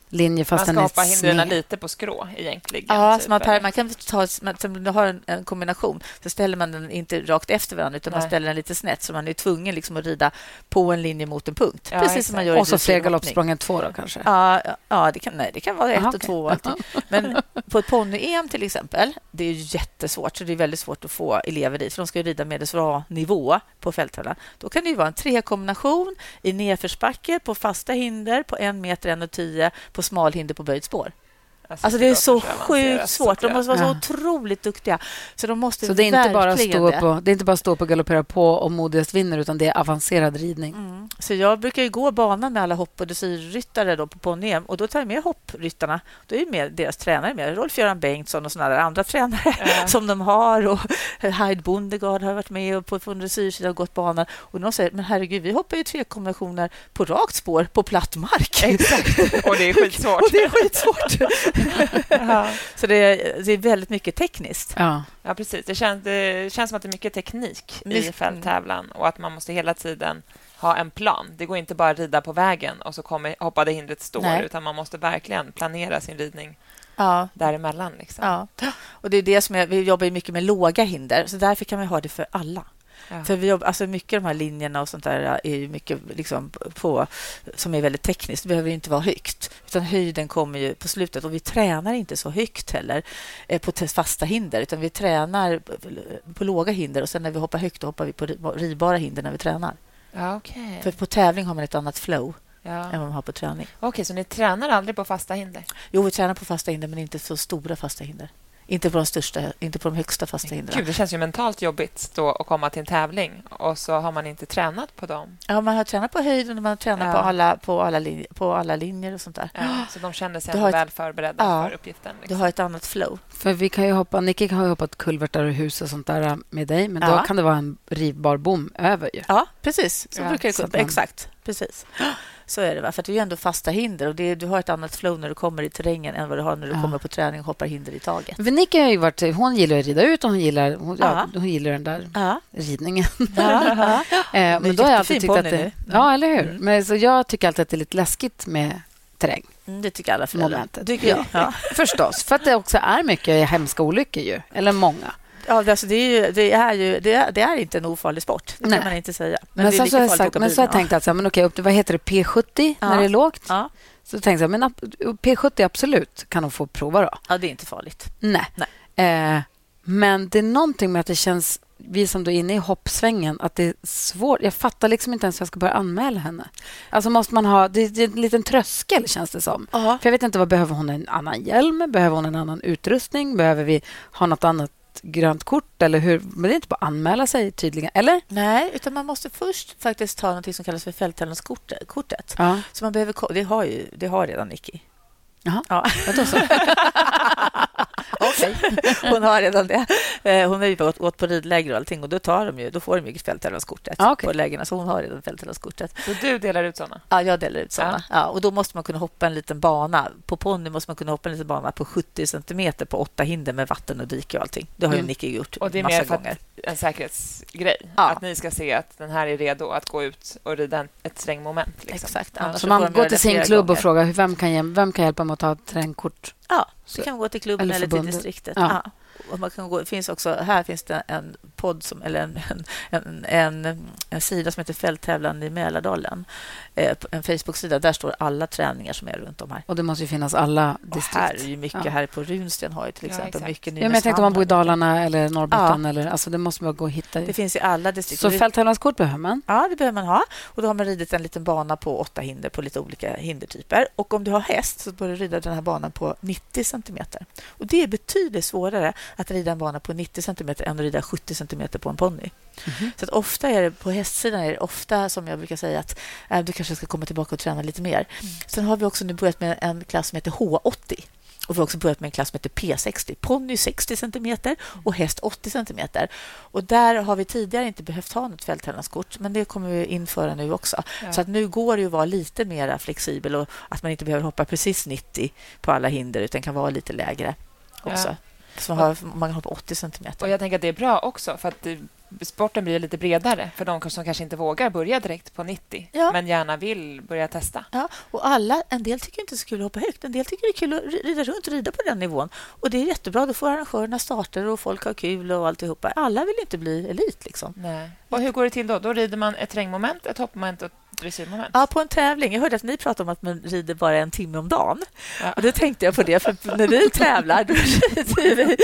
linje Man fast den är hoppa hindren sned. lite på skrå egentligen. Ja, typ, så man, man kan ta, man, har en, en kombination, så ställer man den inte rakt efter varandra utan man Nej. ställer den lite snett så man är tvungen liksom att rida på en linje mot en punkt. Ja, Precis exakt. som man gör i Och så fler galoppsprång än två då kanske? Ja, ja, det, kan, nej, det kan vara ett Aha, och okej. två. Och allting. Men på ett ponny-EM till exempel, det är jättesvårt. Så det är väldigt svårt att få elever dit. För de ska ju rida medelsva-nivå på fälttävlan. Då kan det ju vara en trekombination i nedförsbacke på fasta hinder på en meter, en och tio på smalhinder på böjt spår. Alltså det är så sjukt svårt. De måste vara Ja. så otroligt duktiga. Så de måste Så det är inte bara stå det. på, det är inte bara stå på galoppera på och modigast vinner, utan det är avancerad ridning. Mm. Så jag brukar ju gå banan med alla hopp och dressyrryttare då på ponny och då tar jag med hoppryttarna. Då är ju med deras tränare med, Rolf-Göran Bengtsson och där andra tränare Ja. som de har. Och Hyde Bondegard har varit med och på, på dressyrsidan och gått banan. Och de säger, men herregud, vi hoppar ju tre kombinationer på rakt spår på platt mark. Exakt. Och det är skitsvårt. och det är skitsvårt. Så det är, det är väldigt mycket tekniskt. Ja. ja, precis. Det känns, det känns som att det är mycket teknik i fälttävlan och att man måste hela tiden ha en plan. Det går inte bara att rida på vägen och så kommer hoppade hindret står, Nej. utan man måste verkligen planera sin ridning Ja. däremellan. Liksom. Ja, och det är det som är, vi jobbar mycket med låga hinder, så därför kan vi ha det för alla. Ja. För vi jobbar, alltså mycket av de här linjerna och sånt där är ju mycket liksom på, som är väldigt tekniskt. Det behöver inte vara högt, utan höjden kommer ju på slutet. Och vi tränar inte så högt heller eh, på fasta hinder, utan vi tränar på, låga hinder och sen när vi hoppar högt då hoppar vi på ri- ridbara hinder när vi tränar. Ja, okej. För på tävling har man ett annat flow Ja. än vad man har på träning. Okej, så ni tränar aldrig på fasta hinder? Jo, vi tränar på fasta hinder, men inte så stora fasta hinder. Inte på de största, inte på de högsta fasta hindren. Gud, det känns ju mentalt jobbigt då att komma till en tävling och så har man inte tränat på dem. Ja, man har tränat på höjden och man har tränat Ja. på, alla, på, alla linjer, på alla linjer och sånt där. Ja, så de känner sig Du ändå väl förberedda Ja. för uppgiften. Du Liksom. har ett annat flow. För vi kan ju hoppa, Nicky har ju hoppat kulvertar och hus och sånt där med dig, men Ja. då kan det vara en rivbar bom över ju. Ja, precis. Så Ja, brukar det gå. Exakt. Precis. Så är det. Va? För det är ändå fasta hinder och är, du har ett annat flow när du kommer i terrängen än vad du har när du Ja. kommer på träning och hoppar hinder i taget. Veronica har varit, hon gillar att rida ut och hon gillar, hon, ja. Hon gillar den där Ja. ridningen. Ja. Eh, men då har jag alltid tyckt att det... nu. Mm. Ja, eller hur? Men så jag tycker alltid att det är lite läskigt med terräng. Mm, det tycker alla föräldrar. Momentet. Tycker jag. Ja. Förstås, för att det också är mycket hemska olyckor ju. Eller många. Ja, det, alltså, det, är ju, det, är ju, det, är, det är inte en ofarlig sport. Det Nej. kan man inte säga. Men, lika så har jag, sagt, men så har jag tänkt att så här, men okej, upp till, vad heter det, P70 Ja. när det är lågt? Ja. Så tänkte jag, men ap- P70 absolut kan hon få prova då. ja, det är inte farligt. Nej. Eh, men det är någonting med att det känns, vi som då är inne i hoppsvängen, att det är svårt. Jag fattar liksom inte ens hur jag ska börja anmäla henne. Alltså måste man ha, det är en liten tröskel känns det som. Ja. För jag vet inte, vad behöver hon en annan hjälm? Behöver hon en annan utrustning? Behöver vi ha något annat grönt kort? Eller hur? Men det är inte bara att anmäla sig tydligen, eller? Nej, utan man måste först faktiskt ta något som kallas för fälttävlanskortet. Ja. Så man behöver, ko- det, har ju, det har redan Nicky. Jaha. Ja. Ja, då så. Okej. Hon har redan det. Eh, Hon har ju gått, gått på ridläger och allting och då, tar de ju, då får de ju fälttävlanskortet Ja, okej. på lägena. Så hon har redan fälttävlanskortet. Så du delar ut såna? Ja, jag delar ut såna. Ja. och då måste man kunna hoppa en liten bana. På ponny måste man kunna hoppa en liten bana på 70 centimeter på åtta hinder med vatten och dike och allting. Det har ju Mm. Nicky gjort Och det är massa mer för gånger. en säkerhetsgrej? Ja. Att ni ska se att den här är redo att gå ut och rida ett strängmoment? Liksom. Exakt. Ja. Så man går till sin klubb och gånger. frågar vem kan, vem kan hjälpa mig att ta ett terrängkort? Ja, Så- du kan gå till klubben eller eller, till distriktet. Ja. Ja. Och man kan gå, finns också, här finns det en podd som, eller en, en, en, en, sida som heter Fälttävlan i Mälardalen. Eh, en Facebook-sida. Där står alla träningar som är runt om här. Och det måste ju finnas alla Och distrikt. här är ju mycket. Ja. Här på Runsten har ju till Ja, exempel exakt. mycket Ja, men jag tänkte om man bor i. Dalarna eller Norrbotten. Eller, alltså det måste man gå och hitta. Det finns i alla distrikt. Så Och fälttävlanskort behöver man. Ja, det behöver man ha. Och Då har man ridit en liten bana på åtta hinder på lite olika hindertyper. Och Om du har häst så bör du rida den här banan på 90 centimeter. Och Det är betydligt svårare att rida en bana på 90 centimeter än att rida 70 centimeter på en ponny. Så att ofta är det på hästsidan är det ofta som jag brukar säga att äh, du kanske ska komma tillbaka och träna lite mer. Sen har vi också nu börjat med en klass som heter H80. Och vi har också börjat med en klass som heter P60. Ponny 60 centimeter och häst 80 centimeter. Och där har vi tidigare inte behövt ha något fälttävlanskort, men det kommer vi införa nu också. Ja. Så att nu går det att vara lite mer flexibel och att man inte behöver hoppa precis 90 på alla hinder utan kan vara lite lägre också. Ja. Man, har, man kan hoppa 80 centimeter. Och jag tänker att det är bra också, för att det, sporten blir lite bredare för de som kanske inte vågar börja direkt på 90, Ja. men gärna vill börja testa. Ja, och alla, en del tycker inte det är så kul att hoppa högt. En del tycker det är kul att ri- rida runt och rida på den nivån. Och Det är jättebra. Då får arrangörerna starter och folk har kul och alltihopa. Alla vill inte bli elit. Liksom. Nej. Och hur går det till då? Då rider man ett terrängmoment, ett hoppmoment och dressyrmoment? Ja, på en tävling. Jag hörde att ni pratade om att man rider bara en timme om dagen. Ja. Och då tänkte jag på det, för när vi tävlar då rider, vi,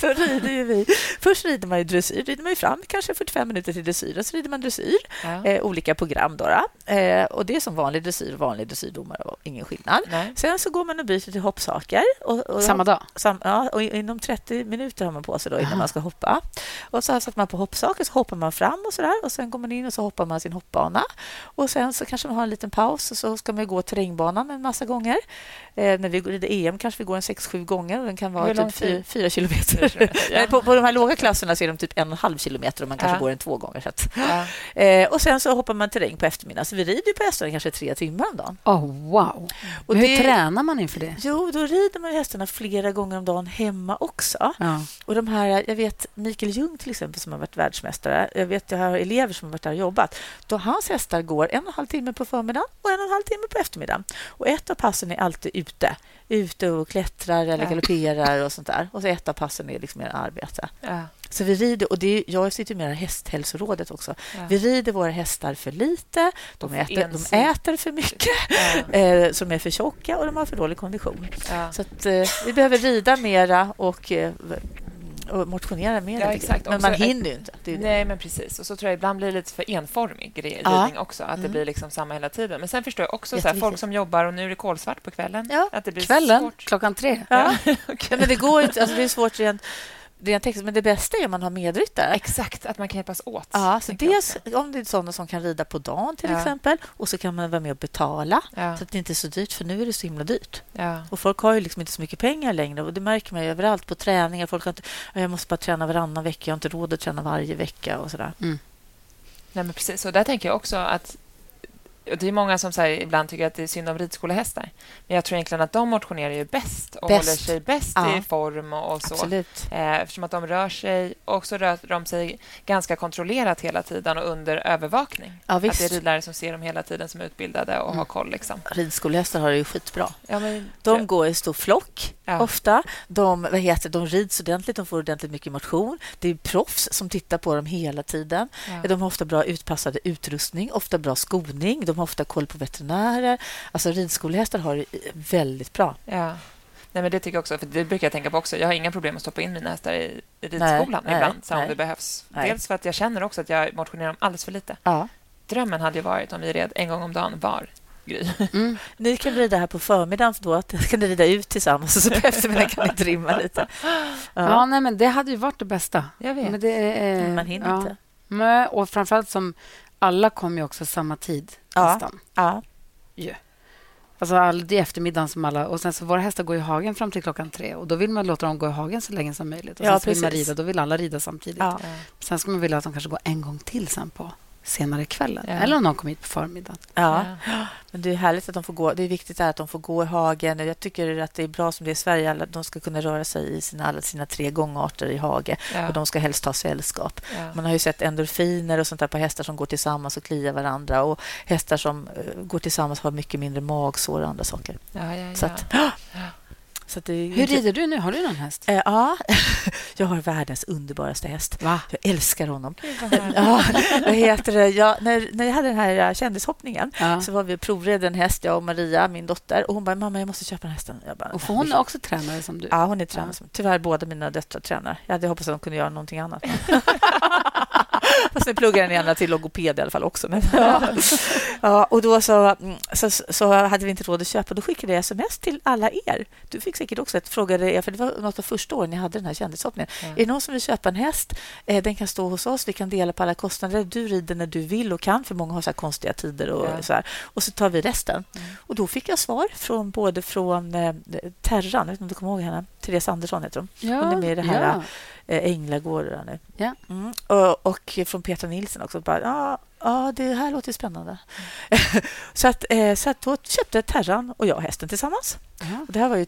då rider ju vi... Först rider man ju dressyr. rider man ju fram kanske 45 minuter till dressyr och så rider man dressyr. Ja. Eh, olika program. Då, då. Eh, och Det är som vanlig dressyr och vanlig dressyrdomare ingen skillnad. Nej. Sen så går man och byter till hoppsaker. Och, och Samma dag? Sam, ja, och inom 30 minuter har man på sig då innan man ska hoppa. Och så sätter man på hoppsaker, så hoppar man fram och så där. Och sen går man in och så hoppar man sin hoppbana. Och sen så kanske man har en liten paus och så ska man gå terrängbanan en massa gånger. Eh, när vi rider EM kanske vi går en 6-7 gånger och den kan vara typ 4, tid? 4 kilometer. Ja. På, på de här låga klasserna så är de typ en och en halv kilometer och man kanske Ja. går den två gånger. Så att. Ja. Eh, och sen så hoppar man terräng på eftermiddagen. Så vi rider på hästarna kanske tre timmar om dagen. Oh, wow. Och Men hur det- tränar man inför det? Jo, då rider man hästarna flera gånger om dagen hemma också. Och de här, jag vet Mikael Ljung till exempel som har varit världsmästare. Jag vet jag har elever som har varit där och jobbat. Då hans hästar går en och en halv timme på förmiddagen och en och en halv timme på eftermiddagen. Och ett av passen är alltid ute. Ute och klättrar eller Ja. galopperar och sånt där. Och så ett av passen är liksom mer arbete. Ja. Så vi rider, och det är, jag sitter med i Hästhälsorådet också. Ja. Vi rider våra hästar för lite, de för äter, de äter för mycket, Ja. eh, så de är för tjocka och de har för dålig kondition. Så att, eh, vi behöver rida mera och, eh, och motionera mer. Ja, exakt. Men man hinner ju inte. Det det. Nej, men precis. Och så tror jag ibland blir det lite för enformig ridning också. Att det Mm. blir liksom samma hela tiden. Men sen förstår jag också så här, folk som jobbar och nu är det kolsvart på kvällen. Ja. Att det blir Kvällen, svårt. klockan tre. Ja. Ja, men det går inte. Alltså, det är svårt rent, rent textligt, men det bästa är om man har medryttare. Exakt, att man kan hjälpas åt. Ja, så dels om det är sådana som kan rida på dagen till Ja. exempel och så kan man vara med och betala Ja. så att det inte är så dyrt, för nu är det så himla dyrt. Ja. Och Folk har ju liksom inte så mycket pengar längre och det märker man överallt på träningar. Folk har inte, "Ja, jag måste bara träna varannan vecka, jag har inte råd att träna varje vecka och sådär. Nej, men precis. Och där tänker jag också att det är många som så här, ibland tycker att det är synd om ridskolehästar. Men jag tror egentligen att de motionerar ju bäst och Bäst. håller sig bäst Ja. i form och, och så. Absolut. Eh, eftersom att de rör sig och så rör de sig ganska kontrollerat hela tiden och under övervakning. Ja, att det är ridlärare som ser dem hela tiden som är utbildade och har koll. Liksom. Ridskolehästar har det ju skitbra. Ja, men, De går i stor flock ofta. De, vad heter, de rids ordentligt, de får ordentligt mycket motion. Det är proffs som tittar på dem hela tiden. De har ofta bra utpassade utrustning, ofta bra skoning. De har ofta koll på veterinärer. Alltså ridskolehästar har det väldigt bra. Ja. Nej, men det tycker jag också, för det brukar jag tänka på också. Jag har inga problem att stoppa in mina hästar i i Nej, ridskolan nej, ibland, så om nej. det behövs. Nej. Dels för att jag känner också att jag motionerar dem alldeles för lite. Ja. Drömmen hade ju varit om vi red en gång om dagen var. Gry. Ni kan rida här på förmiddagen, för då kan ni rida ut tillsammans och så på eftermiddagen kan ni trimma lite. Ja, nej, men det hade ju varit det bästa. Jag vet. Men det Mm, man hinner ja. inte. Men, och framförallt som alla kom ju också samma tid Ja. nästan. Ja. Ju. Alltså är eftermiddagen som alla... Och sen så våra hästar går i hagen fram till klockan tre. Och Då vill man låta dem gå i hagen så länge som möjligt. Och Ja, sen så vill man rida, då vill alla rida samtidigt. Ja. Sen ska man vilja att de kanske går en gång till sen på senare kvällen. Ja. Eller om någon kommer hit på förmiddagen. Ja. Men det är härligt att de får gå. Det är viktigt att de får gå i hagen. Jag tycker att det är bra som det är i Sverige. Alla, de ska kunna röra sig i sina, alla sina tre gångarter i hage. Ja. Och de ska helst ha sällskap. Ja. Man har ju sett endorfiner och sånt där på hästar som går tillsammans och kliar varandra. Och hästar som eh, går tillsammans har mycket mindre magsår och andra saker. Ja, ja, Så ja. att, Hur rider du nu? Har du någon häst? Eh, ja, jag har världens underbaraste häst. Va? Jag älskar honom. Gud. Ja, vad heter det? Ja, när, när jag hade den här eh, kändishoppningen Ja. så var vi provred en häst, jag och Maria, min dotter. Och Hon bara, mamma, jag måste köpa den hästen. Jag bara, Och får hon är också tränare som du? Ja, hon är tränare. Tyvärr båda mina döttrar tränar. Jag hade hoppats att de kunde göra någonting annat. Fast nu pluggar den ena till logoped i alla fall också. Men, ja. Ja, och då så, mm, så, så hade vi inte råd att köpa. Då skickade jag sms till alla er. Du fick säkert också ett frågade er, för det var något av första åren jag hade den här kändishoppningen. Ja. Är det någon som vill köpa en häst? Eh, den kan stå hos oss. Vi kan dela på alla kostnader. Du rider när du vill och kan, för många har så konstiga tider. Och, Ja. så här. och så tar vi resten. Och då fick jag svar från både från eh, Terran, jag vet inte om du kommer ihåg henne? Therese Andersson heter hon. Ja, Hon är med i det här ja. Eh, Änglagården nu. Ja. Mm. Och, och från Petra Nilsson också. Bara, ja, ja, det här låter spännande. så, att, eh, så att då köpte Terran och jag hästen tillsammans. Ja. Och det här var ju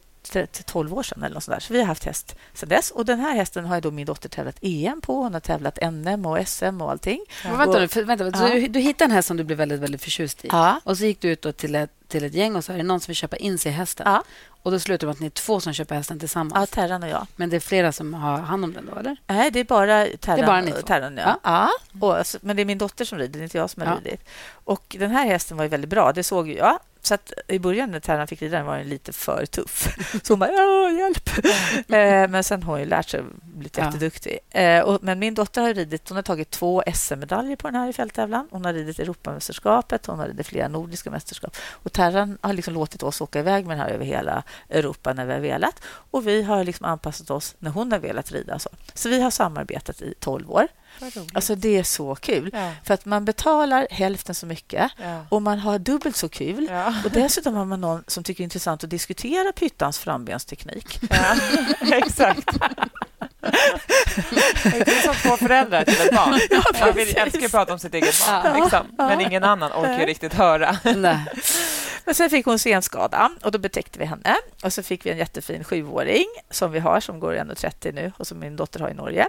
12 år sedan. Eller något sånt där. Så vi har haft häst sedan dess. Och den här hästen har då min dotter tävlat EM på. Hon har tävlat NM och SM och allting. Vänta, Och- nu, för, vänta, Ja. du, du hittade en häst som du blev väldigt, väldigt förtjust i. Ja. Och så gick du ut till, ett, till ett gäng och sa är det någon som vill köpa in sig i hästen. Ja. Och då slutar det med att ni är två som köper hästen tillsammans. Ja, Terran och jag. Men det är flera som har hand om den då, eller? Nej, det är bara Terran. Det är bara ni två? Terran ja. ja. Och, men det är min dotter som rider, det är inte jag som har Ja. ridit. Och den här hästen var ju väldigt bra, det såg ju jag. Så att i början när Terran fick rida den var den lite för tuff. Så hon bara, hjälp. eh, men sen har hon ju lärt sig och blivit Ja. jätteduktig. Eh, men min dotter har ridit, hon har tagit två SM-medaljer på den här i fälttävlan. Hon har ridit Europamästerskapet, hon har ridit flera nordiska mästerskap. Och Terran har liksom låtit oss åka iväg med den här över hela Europa när vi har velat. Och vi har liksom anpassat oss när hon har velat rida. Så, så vi har samarbetat i 12 år. Alltså det är så kul. Ja. För att man betalar hälften så mycket Ja. och man har dubbelt så kul. Ja. Och dessutom har man någon som tycker det är intressant att diskutera pyttans frambensteknik. Ja, exakt. Det är som två föräldrar till ett barn. Man vill, älskar att prata om sitt eget barn, liksom. men ingen annan orkar riktigt höra. Nej. Men sen fick hon senskada och då betäckte vi henne. Och så fick vi en jättefin sjuåring som vi har, som går 1,30 nu och som min dotter har i Norge.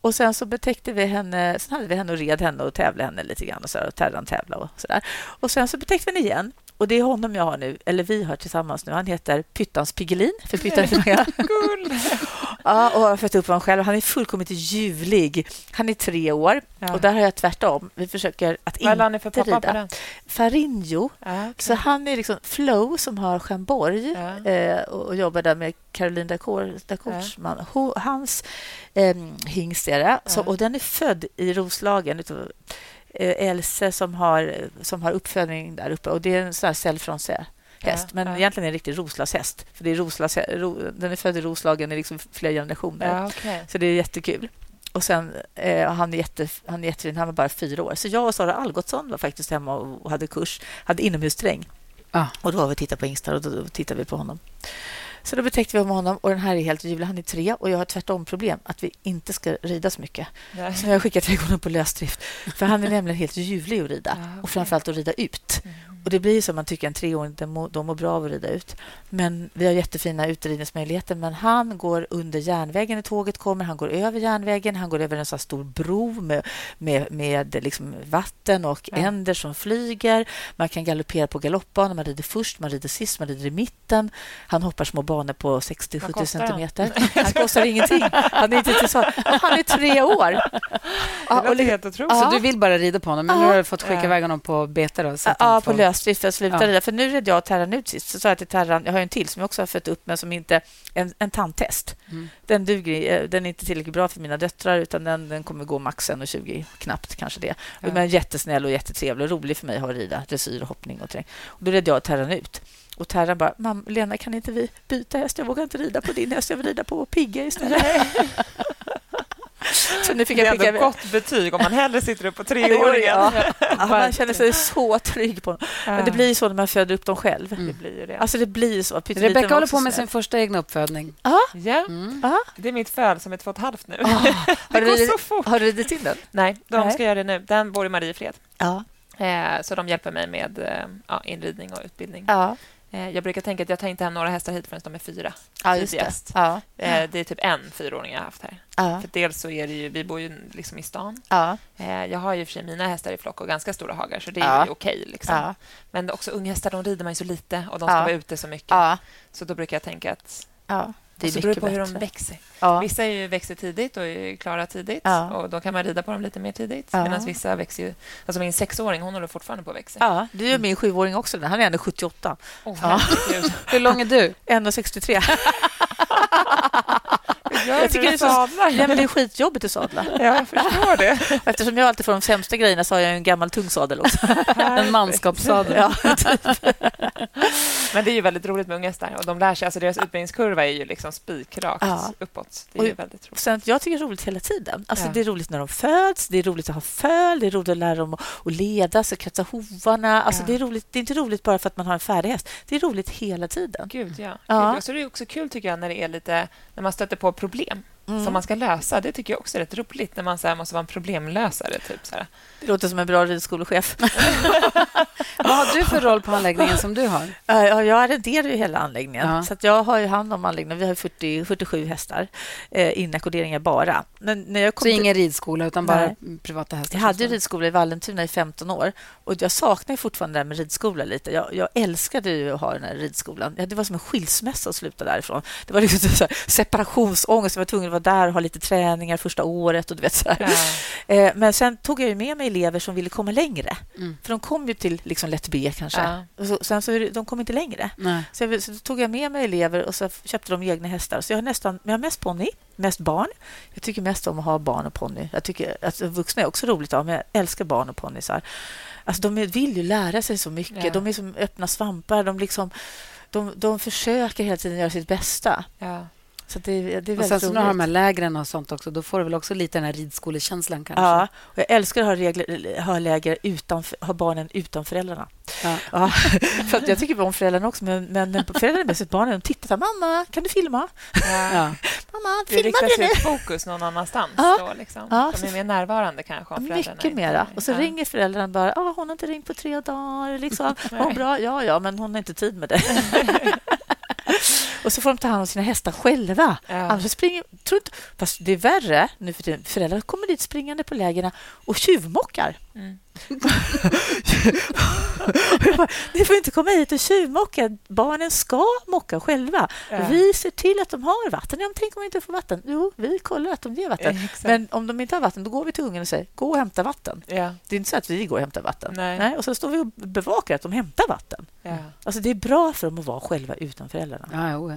Och sen så betäckte vi henne, sen hade vi henne och red henne och tävlade henne lite grann och så där, och Terran tävla och så där. Och sen så betäckte vi henne igen. Och det är honom jag har nu, eller vi har tillsammans nu. Han heter Pyttans Piggelin, för Pyttan är. Ja, och jag har fött upp honom själv. Han är fullkomligt ljuvlig. Han är tre år Ja. och där har jag tvärtom. Vi försöker att Vad la ni inte för pappa på rida. den? Farinjo. Ja, okej. Så han är liksom Flow som har Stjärnborg Ja. eh, och, jobbar där med Caroline Dacour, Dacours man. Ho, hans eh, hingst är det. Så, och den är född i Roslagen utav Else som har, som har uppfödning där uppe. Och Det är en sån här cellfronse häst, Ja, men ja. egentligen är det en riktig Roslagshäst. För det är Roslas, ro, den är född i Roslagen i liksom flera generationer. Ja, okej. Så det är jättekul. Och sen, eh, han, är jätte, han är jättefin. Han var bara fyra år. Så jag och Sara Algotsson var faktiskt hemma och, hade kurs. Hade inomhusträng. Ja. Och då var vi tittade på Insta och då tittade vi på honom. Så då betäckte vi om honom och den här är helt ljuvlig. Han är tre och jag har tvärtom problem att vi inte ska rida så mycket. Nej. Så jag har skickat iväg honom på lösdrift. För han är nämligen helt ljuvlig att rida och framförallt att rida ut. Och det blir som man tycker en treåring, de mår, de mår bra av att rida ut. Men vi har jättefina utridningsmöjligheter. Men han går under järnvägen när tåget kommer. Han går över järnvägen. Han går över en sån stor bro med, med, med liksom vatten och Ja. änder som flyger. Man kan galoppera på galoppbanor. Man rider först, man rider sist, man rider i mitten. Han hoppar små banor på 60-70 kostar han? centimeter. Han kostar ingenting. Han är inte till svar. Han är tre år. Det låter helt otroligt. Så du vill bara rida på honom, men nu Ja. har du fått skicka Ja. iväg honom på bete då? Ja, får... på lösdrift för att sluta Ja. rida. För nu red jag och Terran ut sist. Så sa jag till Terran, jag har en till som jag också har fött upp men som inte... En, en tandtest. Mm. Den, duger, eh, den är inte tillräckligt bra för mina döttrar utan den, den kommer gå max 1,20 knappt kanske det. Ja. Men jättesnäll och jättetrevlig och rolig för mig att rida dressyr, hoppning och terräng. Och då red jag Terran ut. Och Terran bara, Mam, Lena kan inte vi byta häst? Jag vågar inte rida på din häst, jag vill rida på Pigga istället. Så nu fick Det är jag ändå skicka ett gott betyg om man hellre sitter upp på treåringen. Ja. Ja, man känner sig så trygg på dem. Men det blir ju så när man föder upp dem själv. Det blir ju det. Alltså det blir så. Rebecka håller på med sin första egna uppfödning. Ja. Ja, Ja. det är mitt föl som är två och ett halvt nu. Ah, Det har, du går så fort. har du ridit in den? Nej, de Nej. ska göra det nu. Den bor i Mariefred. Ja. Eh, så de hjälper mig med eh, ja, inridning och utbildning. Ja, jag brukar tänka att jag tar inte hem några hästar hit förrän de är fyra. ja det. Tidigast. Ja. Eh, det är typ en fyraåring jag har haft här. Ja. För dels så är det ju, vi bor ju liksom i stan. Eh, jag har ju för sig mina hästar i flock och ganska stora hagar, så det är Ja. ju okej. liksom. Men också unghästar, de rider man ju så lite och de ska vara ute så mycket. Så då brukar jag tänka att. Det är så beror det på hur bättre. de växer. Ja. Vissa är ju, växer tidigt och är klara tidigt Ja. och då kan man rida på dem lite mer tidigt. Ja. Medan vissa växer ju... Alltså min sexåring, hon håller fortfarande på att växa. Ja, det gör min sjuåring också. Han är ändå 78. Åh, Ja. Hur lång är du? 1,63. Jag tycker det är så-. Nej, men det är skitjobbigt att sadla. Ja, jag förstår det. Eftersom jag alltid får de sämsta grejerna så har jag en gammal tung sadel också. En manskapssadel. Ja. Men det är ju väldigt roligt med unghästar och de lär sig. Alltså deras utbildningskurva är ju liksom spikrakt Ja. uppåt. Det är ju Och- väldigt roligt. Sen, jag tycker det är roligt hela tiden. Alltså, Ja. Det är roligt när de föds, det är roligt att ha föl, det är roligt att lära dem att, leda, så kratsa hovarna. Alltså, Ja. det, är roligt, det är inte roligt bara för att man har en färdig häst. Det är roligt hela tiden. Gud, ja. Ja. Och så är det också kul tycker jag när det är lite när man stöter på problem problem. Mm. som man ska lösa. Det tycker jag också är rätt roligt när man så här, måste vara en problemlösare. Typ, så här. Det låter som en bra ridskolechef. Vad har du för roll på anläggningen som du har? Ja, ja, jag arrenderar ju hela anläggningen. Ja. Så jag har ju hand om anläggningen. Vi har 40, 47 hästar. Eh, inackorderingar bara. Men när jag kom Så till- ingen ridskola, utan bara Nej. privata hästar? Jag hade ju ridskola i Vallentuna i 15 år. Och Jag saknar fortfarande det där med ridskola lite. Jag, jag älskade ju att ha den här ridskolan. Ja, Det var som en skilsmässa att sluta därifrån. Det var liksom så här separationsångest. Jag var tvungen vara där och ha lite träningar första året. Och du vet, så här. Eh, Men sen tog jag ju med mig elever som ville komma längre. Mm. För de kom ju till liksom lätt B kanske. Ja. Och så, sen så de kom inte längre. Nej. Så, jag, så tog jag med mig elever och så köpte de egna hästar. Så jag har nästan, men jag har mest ponny, mest barn. Jag tycker mest om att ha barn och ponny. Jag tycker alltså, vuxna är också roligt att ha, men jag älskar barn och ponnysar. Alltså, de vill ju lära sig så mycket. Ja. De är som öppna svampar. De, liksom, de, de försöker hela tiden göra sitt bästa. Ja. Så det, det är Och sen så när du har de här lägren och sånt också, då får du väl också lite den här ridskolekänslan kanske? Ja, och jag älskar att ha, regler, ha läger utan, ha barnen utan föräldrarna. Ja. Ja, för att jag tycker om föräldrarna också, men, men när föräldrarna är med sitt barn, de tittar så här, mamma, kan du filma? Ja. Mamma, Det filmar riktar du nu? ett fokus någon annanstans. Ja. Då, liksom. Ja, De är mer närvarande kanske. Om Mycket mera. Och så Ja. ringer föräldrarna bara, ah, hon har inte ringt på tre dagar. Liksom. Hon bra? Ja, ja, men hon har inte tid med det. och så får de ta hand om sina hästar själva. Ja. Annars springer, tror inte, fast det är värre nu för tiden. Föräldrar kommer dit springande på lägren och tjuvmockar. Mm. Bara, Ni får inte komma hit och tjuvmocka. Barnen ska mocka själva. Ja. Vi ser till att de har vatten. Ja, tänk om de inte får vatten? Jo, vi kollar att de ger vatten. Exakt. Men om de inte har vatten, då går vi till ungen och säger gå och hämta vatten. Ja. Det är inte så att vi går och hämtar vatten. Nej. och så står vi och bevakar att de hämtar vatten. Ja. Alltså det är bra för dem att vara själva utan föräldrarna. Ja, jo.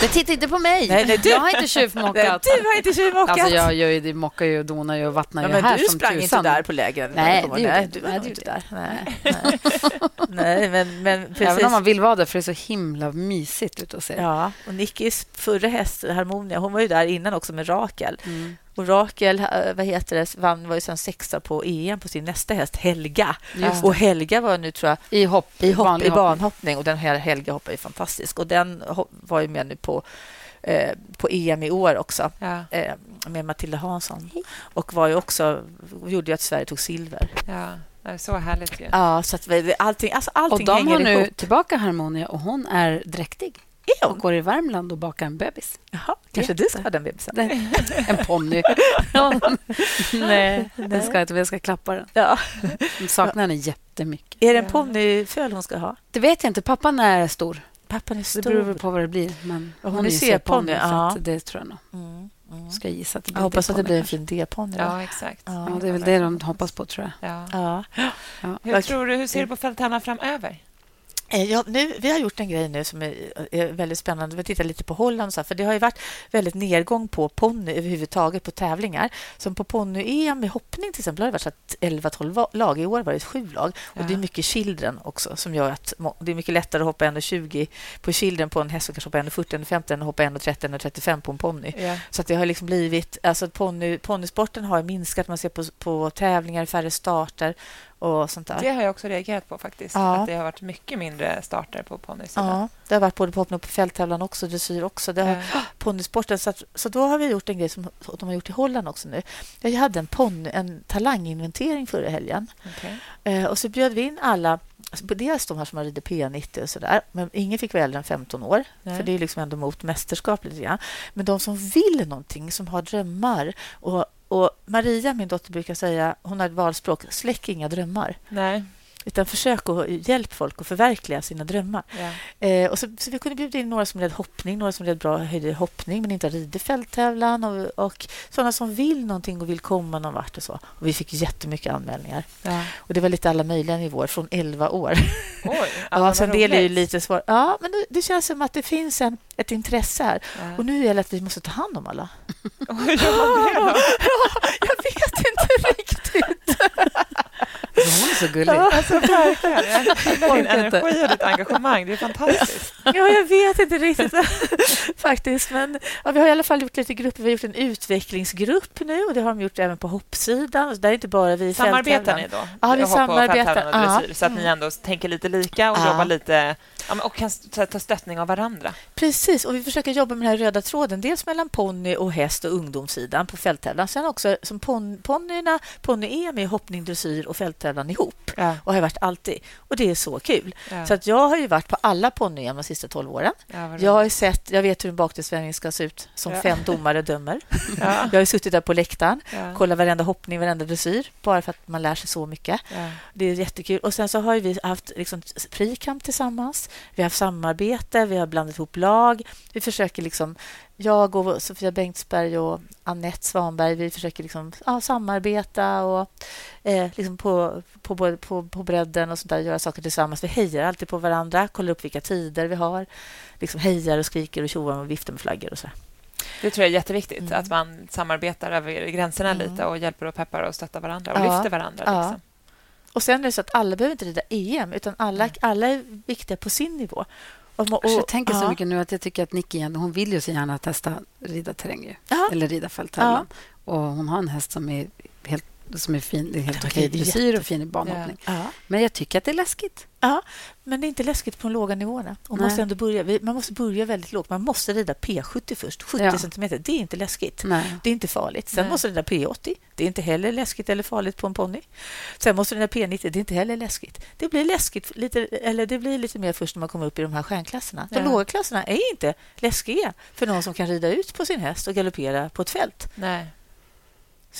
Det tittar inte på mig. Nej, nej, du- Jag har inte tjuvmockat. Du har inte tjuvmockat. Alltså jag gör ju, mockar ju och donar ju och vattnar Ja, ju här du som sprang tusan. inte där på lägren. Nej, det gjorde jag inte. du inte där. Nej, nej. nej men, men precis. Även om man vill vara där, för det är så himla mysigt ute och se. Ja, och Nickis förra häst, Harmonia, hon var ju där innan också med Rakel. Mm. Och Rakel, eh, vad heter det, vann, var ju sen sexa på EM på sin nästa häst, Helga. Och Helga var nu, tror jag, I hopp, i, hopp, vanlig i hoppning. banhoppning. Och den här Helga hoppar ju fantastisk. Och den var ju med nu på, eh, på EM i år också. Ja, Eh, med Matilda Hansson. Och var ju också, gjorde ju att Sverige tog silver. ja. Det är så härligt ju. Ja, så att vi- allting, alltså allting Och de har nu ihop. tillbaka Harmonia och hon är dräktig Är och hon? går i Värmland och bakar en bebis. Jaha, kanske du ska ha den bebisen? Det- En ponny. Nej, den ska jag inte. Jag ska klappa den. Ja. De saknar henne jättemycket. Är det en ponnyföl hon ska ha? Det vet jag inte. Pappan är stor. Pappan är Det stor. beror väl på vad det blir. Men hon hon är C-ponny, ja. Det tror jag nog. Mm, mm. Ska jag gissa att det Jag blir hoppas att det blir en fin D-ponny. Ja, exakt. Ja. Det är väl det de hoppas på, tror jag. Ja. Ja. Hur, tror du, hur ser du på fälttävlan framöver? Eh, Ja, nu, vi har gjort en grej nu som är, är väldigt spännande. Vi tittar lite på Holland. och Så här, för Det har ju varit väldigt nedgång på ponny överhuvudtaget på tävlingar. Som på ponny-EM i hoppning till exempel har det varit så att 11-12 lag. I år var det sju lag. Och Ja. Det är mycket children också som gör att det är mycket lättare att hoppa 1,20 på children på en häst som kanske hoppar 1,40, 1,50 än att hoppa 1,30, 1,35 på en ponny. Ja. Så att det har liksom blivit... Alltså ponny, ponnysporten har minskat. Man ser på, på tävlingar, färre starter och sånt där. Det har jag också reagerat på faktiskt. Ja. Att det har varit mycket mindre starter på ponnysidan. Ja, det har varit både på hoppning och på fälttävlan också, dressyr också. Det har, Ja. ponnysporten. Så, att, så då har vi gjort en grej som de har gjort i Holland också nu. Jag hade en, ponny, en talanginventering förra helgen. Okej. Eh, och så bjöd vi in alla, alltså dels de här som har ridit P90 och sådär, men ingen fick vara äldre än 15 år, Nej. för det är liksom ändå mot mästerskap lite grann. Men de som vill någonting, som har drömmar och och Maria, min dotter, brukar säga, hon har ett valspråk, släck inga drömmar. Nej. Utan försök att hjälpa folk att förverkliga sina drömmar. Ja. Eh, och så, så vi kunde bjuda in några som red hoppning, några som red bra höjde hoppning men inte har ridit fälttävlan och, och sådana som vill någonting och vill komma någon vart och så. Och vi fick jättemycket anmälningar. Ja. Och det var lite alla möjliga nivåer, från 11 år. Oj, Ja, så en del är lite svårt. Ja, men det, det känns som att det finns en, ett intresse här. Ja. Och nu gäller det att vi måste ta hand om alla. Hur gör man det då? Jag vet inte riktigt. Hon är så gullig. Alltså, verkligen. Jag gillar din energi och ditt engagemang. Det är fantastiskt. Ja, jag vet inte riktigt faktiskt. Men ja, vi har i alla fall gjort lite grupper. Vi har gjort en utvecklingsgrupp nu och det har de gjort även på hoppsidan. Så där är inte bara vi i Samarbetar ni då? Ja, vi och samarbetar. och Ja. dressyr, Så att ni ändå tänker lite lika och Ja. jobbar lite ja, och kan ta stöttning av varandra. Precis, och vi försöker jobba med den här röda tråden. Dels mellan ponny och häst och ungdomssidan på fälttävlan. Sen också som pon, ponnyerna, ponny-EM är hoppning, dressyr och fälttävlan ihop. Ja. Och har varit alltid. Och det är så kul. Ja. Så att jag har ju varit på alla ponny-EM de sista 12 åren. Ja, Jag har sett, jag vet hur en bakdelsvändning ska se ut som fem domare dömer. Ja. Jag har suttit där på läktaren, kollat varenda hoppning, varenda dressyr, bara för att man lär sig så mycket. Det är jättekul. Och sen så har vi haft liksom prikamp tillsammans. Vi har haft samarbete, vi har blandat ihop lag. Vi försöker liksom, jag och Sofia Bengtsberg och Annette Svanberg, vi försöker liksom, ja, samarbeta och eh, liksom på, på, både- på, på bredden och sånt där, göra saker tillsammans. Vi hejar alltid på varandra, kollar upp vilka tider vi har. Liksom hejar och skriker och tjoar och viftar med flaggor och så. Det tror jag är jätteviktigt, Mm. att man samarbetar över gränserna Mm. lite och hjälper och peppar och stöttar varandra och Ja. lyfter varandra. Ja. Liksom. Och sen är det så att alla behöver inte rida EM, utan alla, Mm. alla är viktiga på sin nivå. Och, och, jag tänker så mycket nu att jag tycker att Nicky hon vill ju så gärna testa rida terräng eller rida fälttävlan. Och hon har en häst som är helt, som är fin, det är helt okej dressyr och fin i banhoppning. Ja. Men jag tycker att det är läskigt. Ja, men det är inte läskigt på de låga nivåerna. Och måste ändå börja, man måste börja väldigt lågt. Man måste rida P70 först, 70 Ja. centimeter. Det är inte läskigt. Nej. Det är inte farligt. Sen Nej. måste du rida P80. Det är inte heller läskigt eller farligt på en ponny. Sen måste du rida P90. Det är inte heller läskigt. Det blir läskigt lite, eller det blir lite mer först när man kommer upp i de här stjärnklasserna. De Ja. låga klasserna är inte läskiga för någon som kan rida ut på sin häst och galoppera på ett fält. Nej.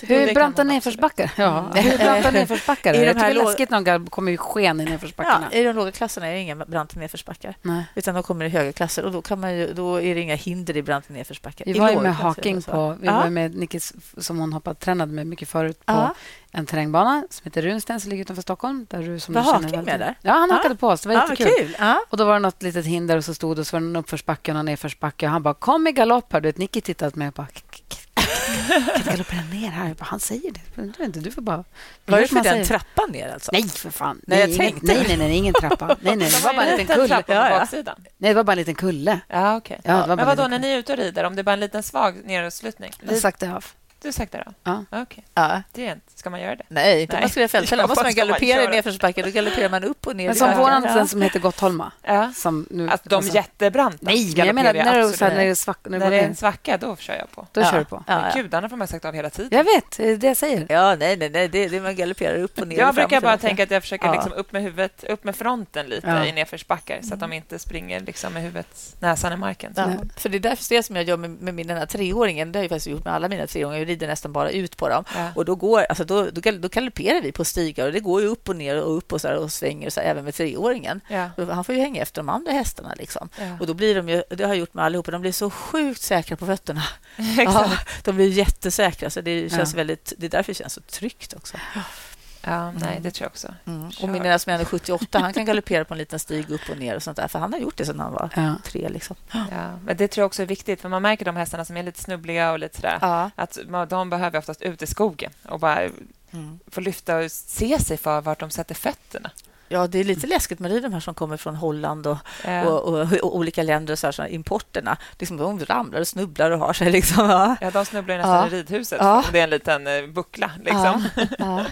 Hur branta nedförsbackar? Ja. Hur branta nedförsbackar? I de Jag tycker här det är läskigt när de kommer ju sken i nedförsbackarna. Ja, I de låga klasserna är det inga branta nedförsbackar. Nej. Utan de kommer i höga klasser och då, kan man ju, då är det inga hinder i branta nedförsbackar. Vi I var ju med Haking på, vi Ja. var med Nickis som hon hoppade, tränade med mycket förut på Ja. en terrängbana som heter Runsten som ligger utanför Stockholm. Där du, som Var du Haking med där? Ja, han Ja. hakade på oss. Det var Ja, jättekul. kul. Ja. Och då var det något litet hinder och så stod det och så var det en uppförsbacke och en nedförsbacke. Och han bara kom i galopp här. Du vet, Nicky tittade på mig och bara "K- k- k- kan inte galoppera ner här. Bara, han säger det. Inte, du får bara... Var det för den trappan ner alltså? Nej, för fan. Nej, jag ingen, tänkte. nej, nej, nej, ingen trappa. Nej, nej, det var bara en liten kulle. Ja, ja. Nej, det var bara en liten kulle. Ja, okej. Ja, det Men vadå, när ni är ute och rider, om det är bara en liten svag nedåtslutning? Jag sakta av. Du sakta då? Ja. Okej. Ja. Det är inte. Ska man göra det? Nej, inte om man ska göra fälttävlan. Ja, måste man vad ska man galoppera i köra? nedförsbacke. Då galopperar man upp och ner. Men som våran Ja. som heter Gottholma. Ja. Som nu, Att de alltså- jättebranta Nej, men jag menar när, så här, när det är svack, när du När det är en svacka, då kör jag på. då Ja. kör du på. Ja, Men ja. gud, annars får man sagt av hela tiden. Jag vet, det är det jag säger. Ja, nej, nej, nej. Det, det man galopperar upp och ner. Jag och brukar bara tänka att jag försöker Ja. liksom upp med huvudet, upp med fronten lite Ja. i nedförsbackar så att de inte springer liksom med huvudet, näsan i marken. För det är därför det som jag gör med, med min, den här treåringen. Det har jag faktiskt gjort med alla mina treåringar. Rider nästan bara ut på dem. Ja. Och då, går, alltså då, då, då galopperar vi på stigar och det går ju upp och ner och upp och, så här, och svänger så här, även med treåringen. Ja. Han får ju hänga efter de andra hästarna. Liksom. Ja. Och då blir de ju, det har jag gjort med allihopa, de blir så sjukt säkra på fötterna. Ja, de blir jättesäkra, så det känns väldigt, det är därför det känns så tryggt också. Ja, nej, det tror jag också. Mm. Och min ena som är 78, han kan galoppera på en liten stig upp och ner och sånt där, för han har gjort det sedan han var Ja. tre. Liksom. Ja, men det tror jag också är viktigt, för man märker de hästarna som är lite snubbliga och lite sådär, Ja. att de behöver oftast ut i skogen och bara Mm. få lyfta och se sig för vart de sätter fötterna. Ja, det är lite läskigt med de här som kommer från Holland och, Ja. och, och, och olika länder. Och så här, så här, importerna. Liksom, de ramlar och snubblar och har sig. Liksom, ja. Ja, de snubblar ju nästan Ja. i ridhuset. Ja. Det är en liten eh, buckla. Liksom. Ja, ja.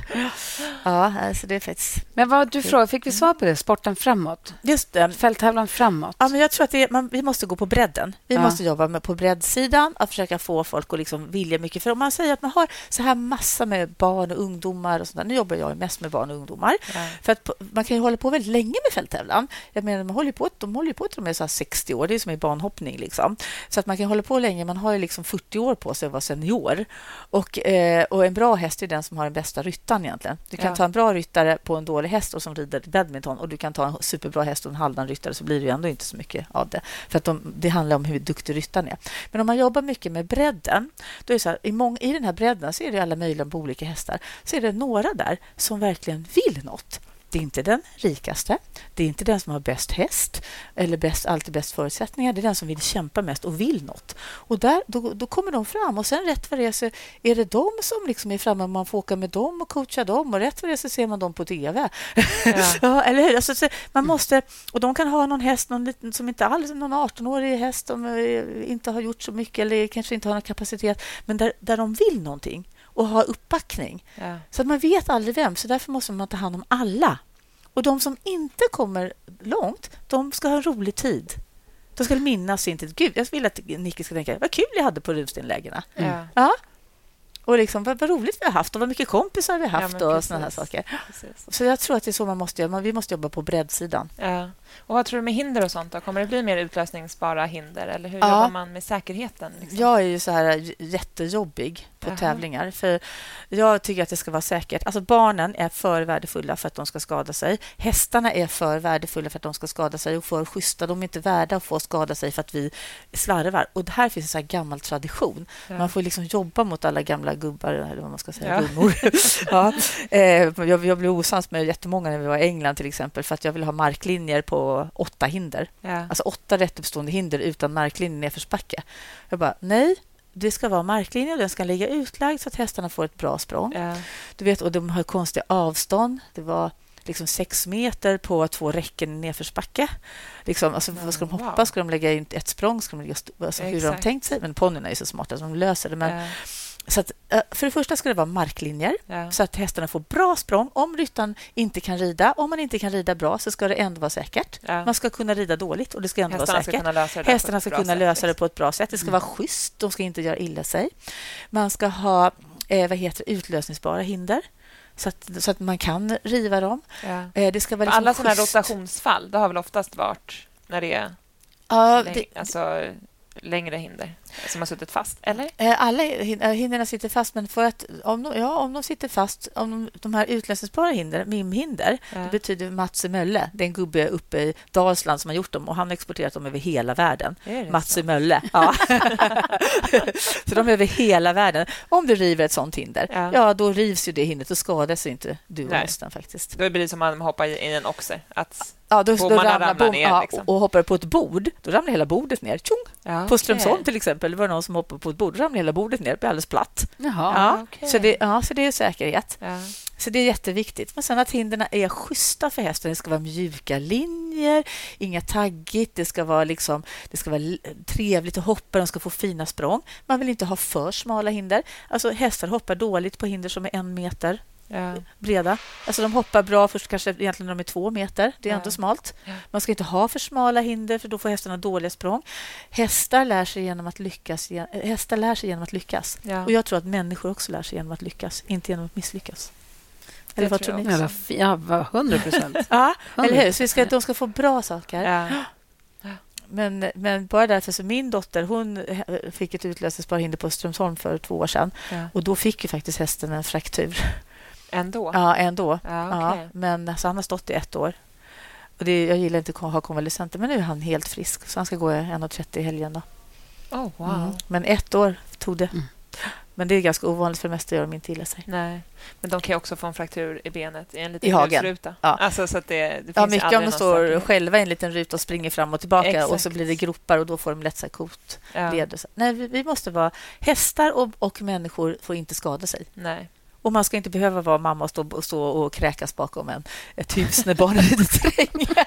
ja, alltså det är faktiskt... Men vad du frågade, fick vi svar på det? Sporten framåt? Just det. Fälttävlan framåt? Ja, men jag tror att det är, man, vi måste gå på bredden. Vi Ja. måste jobba med på breddsidan att försöka få folk att liksom vilja mycket. För om man säger att man har så här massa med barn och ungdomar och sånt där. Nu jobbar jag mest med barn och ungdomar. Ja. För att på- man kan ju hålla på väldigt länge med fälttävlan. Jag menar, man håller på, de håller ju på till de är så här 60 år. Det är som i banhoppning. Liksom. Så att man kan hålla på länge. Man har ju liksom 40 år på sig att vara senior. Och, eh, och en bra häst är den som har den bästa ryttaren egentligen. Du kan Ja. ta en bra ryttare på en dålig häst och som rider badminton och du kan ta en superbra häst och en halvdan ryttare så blir det ju ändå inte så mycket av det. För att de, det handlar om hur duktig ryttaren är. Men om man jobbar mycket med bredden, då är så här, i, mång, i den här bredden så är det alla möjliga på olika hästar. Så är det några där som verkligen vill något. Det är inte den rikaste, det är inte den som har bäst häst eller bäst, alltid bäst förutsättningar. Det är den som vill kämpa mest och vill något. Och där, då, då kommer de fram och sen rätt vad det är så är det de som liksom är framme man får åka med dem och coacha dem och rätt vad det är så ser man dem på tv. Ja. ja, eller hur? Alltså, så man måste, och de kan ha någon häst någon liten, som inte alls någon 18-årig häst som eh, inte har gjort så mycket eller kanske inte har någon kapacitet, men där, där de vill någonting och har uppbackning. Ja. Så att man vet aldrig vem, så därför måste man ta hand om alla. Och de som inte kommer långt, de ska ha en rolig tid. De ska minnas sin tid. Gud, jag vill att Nicky ska tänka, vad kul jag hade på Rustenlägena. Ja. Ja. Och liksom, vad, vad roligt vi har haft och vad mycket kompisar vi har haft men och såna här saker. Precis. Så jag tror att det är så man måste göra. Man- Vi måste jobba på breddsidan. Ja. Och vad tror du med hinder och sånt? Då? Kommer det bli mer utlösningsbara hinder? Eller hur Ja. jobbar man med säkerheten? Liksom? Jag är ju så här jättejobbig på Jaha. tävlingar. För Jag tycker att det ska vara säkert. Alltså barnen är för värdefulla för att de ska skada sig. Hästarna är för värdefulla för att de ska skada sig och för schyssta. De är inte värda att få skada sig för att vi slarvar. Och här finns en så gammal tradition. Ja. Man får liksom jobba mot alla gamla gubbar, eller vad man ska säga, Ja. gummor. ja. eh, jag, jag blev osams med jättemånga när vi var i England till exempel för att jag ville ha marklinjer på åtta hinder. Ja. Alltså åtta rätt uppstående hinder utan marklinje nedförsbacke. Jag bara, nej, det ska vara marklinje och den ska ligga utlagd så att hästarna får ett bra språng. Ja. Du vet, och de har konstiga avstånd. Det var liksom sex meter på två räcken i nedförsbacke. Liksom, alltså, vad ska de hoppa? Wow. Ska de lägga in ett språng? Ska de lägga alltså, hur har de tänkt sig? Men ponnyerna är så smarta så de löser det. Men, Ja. Så att, eh, för det första ska det vara marklinjer Ja. så att hästarna får bra språng. Om ryttaren inte kan rida, om man inte kan rida bra så ska det ändå vara säkert. Ja. Man ska kunna rida dåligt och det ska ändå Hästarna vara ska säkert. kunna lösa det Hästarna ska kunna sätt, lösa det liksom. på ett bra sätt. Det ska vara schysst. De ska inte göra illa sig. Man ska ha eh, vad heter utlösningsbara hinder så att, så att man kan riva dem. Ja. Eh, det ska vara liksom Alla schysst. rotationsfall, det har väl oftast varit när det är Ja, läng- det, alltså, längre hinder? Som har suttit fast, eller? Eh, Alla eh, hindren sitter fast, men för att om de, ja, om de sitter fast, om de, de här utlösningsbara hinder, MIM-hinder, Ja. det betyder Mats Mölle, det är en gubbe uppe i Dalsland som har gjort dem och han har exporterat dem över hela världen. Mats? Mölle. Ja. så de är över hela världen. Om du river ett sånt hinder, Ja. ja, då rivs ju det hindret. Då skadas ju inte du och hästen faktiskt. Då blir det som att man hoppar i en oxe. Att, Ja, då, då ramlar, ramlar bom, ner, ja, liksom. och, och hoppar på ett bord, då ramlar hela bordet ner. Tjong! ja, På Strömsholm okej. till exempel, det var någon som hoppade på ett bord, då ramlade hela bordet ner, det blev alldeles platt. Jaha. Ja, okej. så, det, ja, så det är säkerhet. Ja. Så det är jätteviktigt. Men sen att hindren är schyssta för hästen. Det ska vara mjuka linjer, inga taggigt. Det ska vara, liksom, det ska vara trevligt att hoppa, de ska få fina språng. Man vill inte ha för smala hinder. Alltså, hästar hoppar dåligt på hinder som är en meter Ja. breda. Alltså, de hoppar bra först kanske egentligen när de är två meter. Det är Ja. ändå smalt. Man ska inte ha för smala hinder för då får hästarna dåliga språng. Hästar lär sig genom att lyckas. Hästar lär sig genom att lyckas. Ja. Och jag tror att människor också lär sig genom att lyckas, inte genom att misslyckas. Det Eller vad tror jag ni? Fi- Ja, vad- 100 procent. Ja, eller hur? 100%. Så vi ska, de ska få bra saker. Ja. Men, men bara därför, så min dotter hon eh, fick ett utlösningsbart hinder på Strömsholm för två år sedan. Ja. Och då fick ju faktiskt hästen en fraktur. Ändå? Ja, ändå. Ja, okej. Ja, men alltså, han har stått i ett år. Och det, jag gillar inte att ha konvalescenter, men nu är han helt frisk. Så han ska gå 1,30 i helgen. Då. Oh, wow. Mm. Men ett år tog det. Mm. Men det är ganska ovanligt, för det mesta gör de inte illa sig. Nej. Men de kan ju också få en fraktur i benet i en liten I hagen. ruta. Ja. Alltså, så att det, det finns Ja, mycket om de står själva i en liten ruta och springer fram och tillbaka och så Exakt. blir det gropar och då får de lätt så här kot. Ja. Nej, vi, vi måste vara... Hästar och, och människor får inte skada sig. Nej. Och man ska inte behöva vara mamma och stå, stå och kräkas bakom en, ett hus när barnen rider terräng.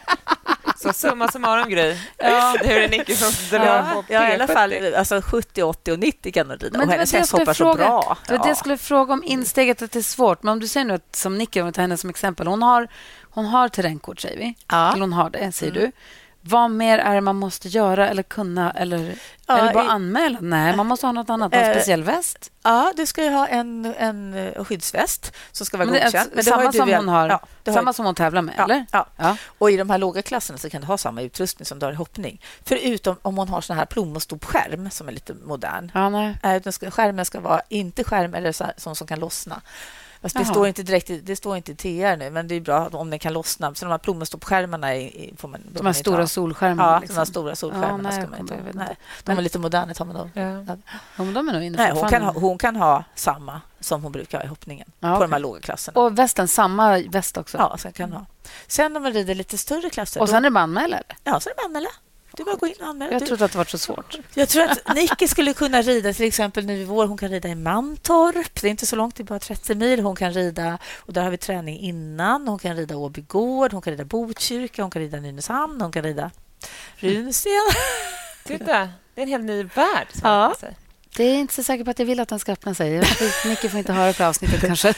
Så summa summarum, Gry. Ja. Nu är det Nicky som drar Ja, ja, i alla P70. fall alltså 70, 80 och 90 kan de rida. Men Och det var hennes häst hoppar så fråga. bra. Det var det jag skulle fråga om insteget, att det är svårt. Men om du säger nu att, som Nicky, om vi tar henne som exempel. Hon har, hon har terrängkort, säger vi. Ja. Eller hon har det, säger Mm. du. Vad mer är det man måste göra eller kunna? Eller, Ja, eller bara i- anmäla? Nej, man måste ha något annat. En Eh, speciell väst. Ja, du ska ju ha en, en eh, skyddsväst som ska vara godkänd. Men samma som hon har, Ja, det har samma ju- som hon tävlar med, Ja, eller? ja. Och i de här låga klasserna så kan du ha samma utrustning som du har i hoppning. Förutom om hon har sån här plommonstop-skärm som är lite modern. Ja, nej. Ska, skärmen ska vara inte skärm eller så här, sån som kan lossna. Fast det står inte direkt i, det står inte i TR nu, men det är bra om den kan lossna. Så de här är- får man, De här stora solskärmarna. Ja, liksom. de här stora solskärmarna nej, ska man inte. Nej, de är lite moderna, tar man dem. Ja. Ja, de är nog inne Nej, hon, kan ha, hon kan ha samma som hon brukar ha i hoppningen Ja, på okej. de här låga klasserna. Och västen, samma väst också? Ja, sen kan hon ha. Sen om man rider lite större klasser... Och då- sen är det bara anmäla? Ja, så är det bara att anmäla. Du bara gå in och anmäla. Jag trodde att det var så svårt. Jag tror att Nicky skulle kunna rida till exempel nu i vår. Hon kan rida i Mantorp. Det är inte så långt, det är bara 30 mil. Hon kan rida, och där har vi träning innan. Hon kan rida Åby gård, hon kan rida Botkyrka, hon kan rida Nynäshamn, hon kan rida Runsten. Titta, det är en helt ny värld. som Ja. sig. Det är inte så säker på att jag vill att den ska öppna sig. Nicky får inte höra på avsnittet kanske.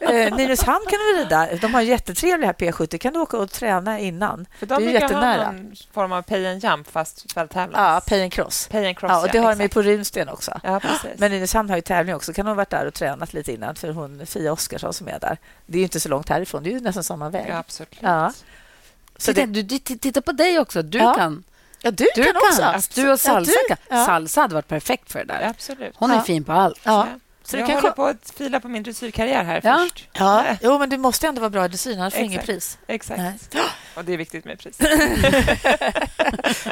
eh, Nynäshamn kan du rida. De har jättetrevliga P70. kan du åka och träna innan. För Det de är ju brukar ha jättenära. någon form av pay and jump fast fälttävlans. Ja, pay and cross. Pay and cross, Ja, och det har de på Runsten också. Ja, precis. Men Nynäshamn har ju tävling också. Kan hon ha varit där och tränat lite innan? För hon Fia Oskarsson som är där. Det är ju inte så långt härifrån. Det är ju nästan samma väg. Ja, absolut. Ja. Så Titta, det, du, du, titta på dig också. Du Ja. kan. Ja, du, Du kan, kan. också. Du och Salsa Ja, du- ja. Salsa hade varit perfekt för det där. Absolut. Hon är Ja. fin på allt. Så Så du jag kan håller på att fila på min dressyrkarriär här Ja. först. Ja, jo, men du måste ändå vara bra i dressyr, annars får du inget pris. Exakt. Nej. Och det är viktigt med pris.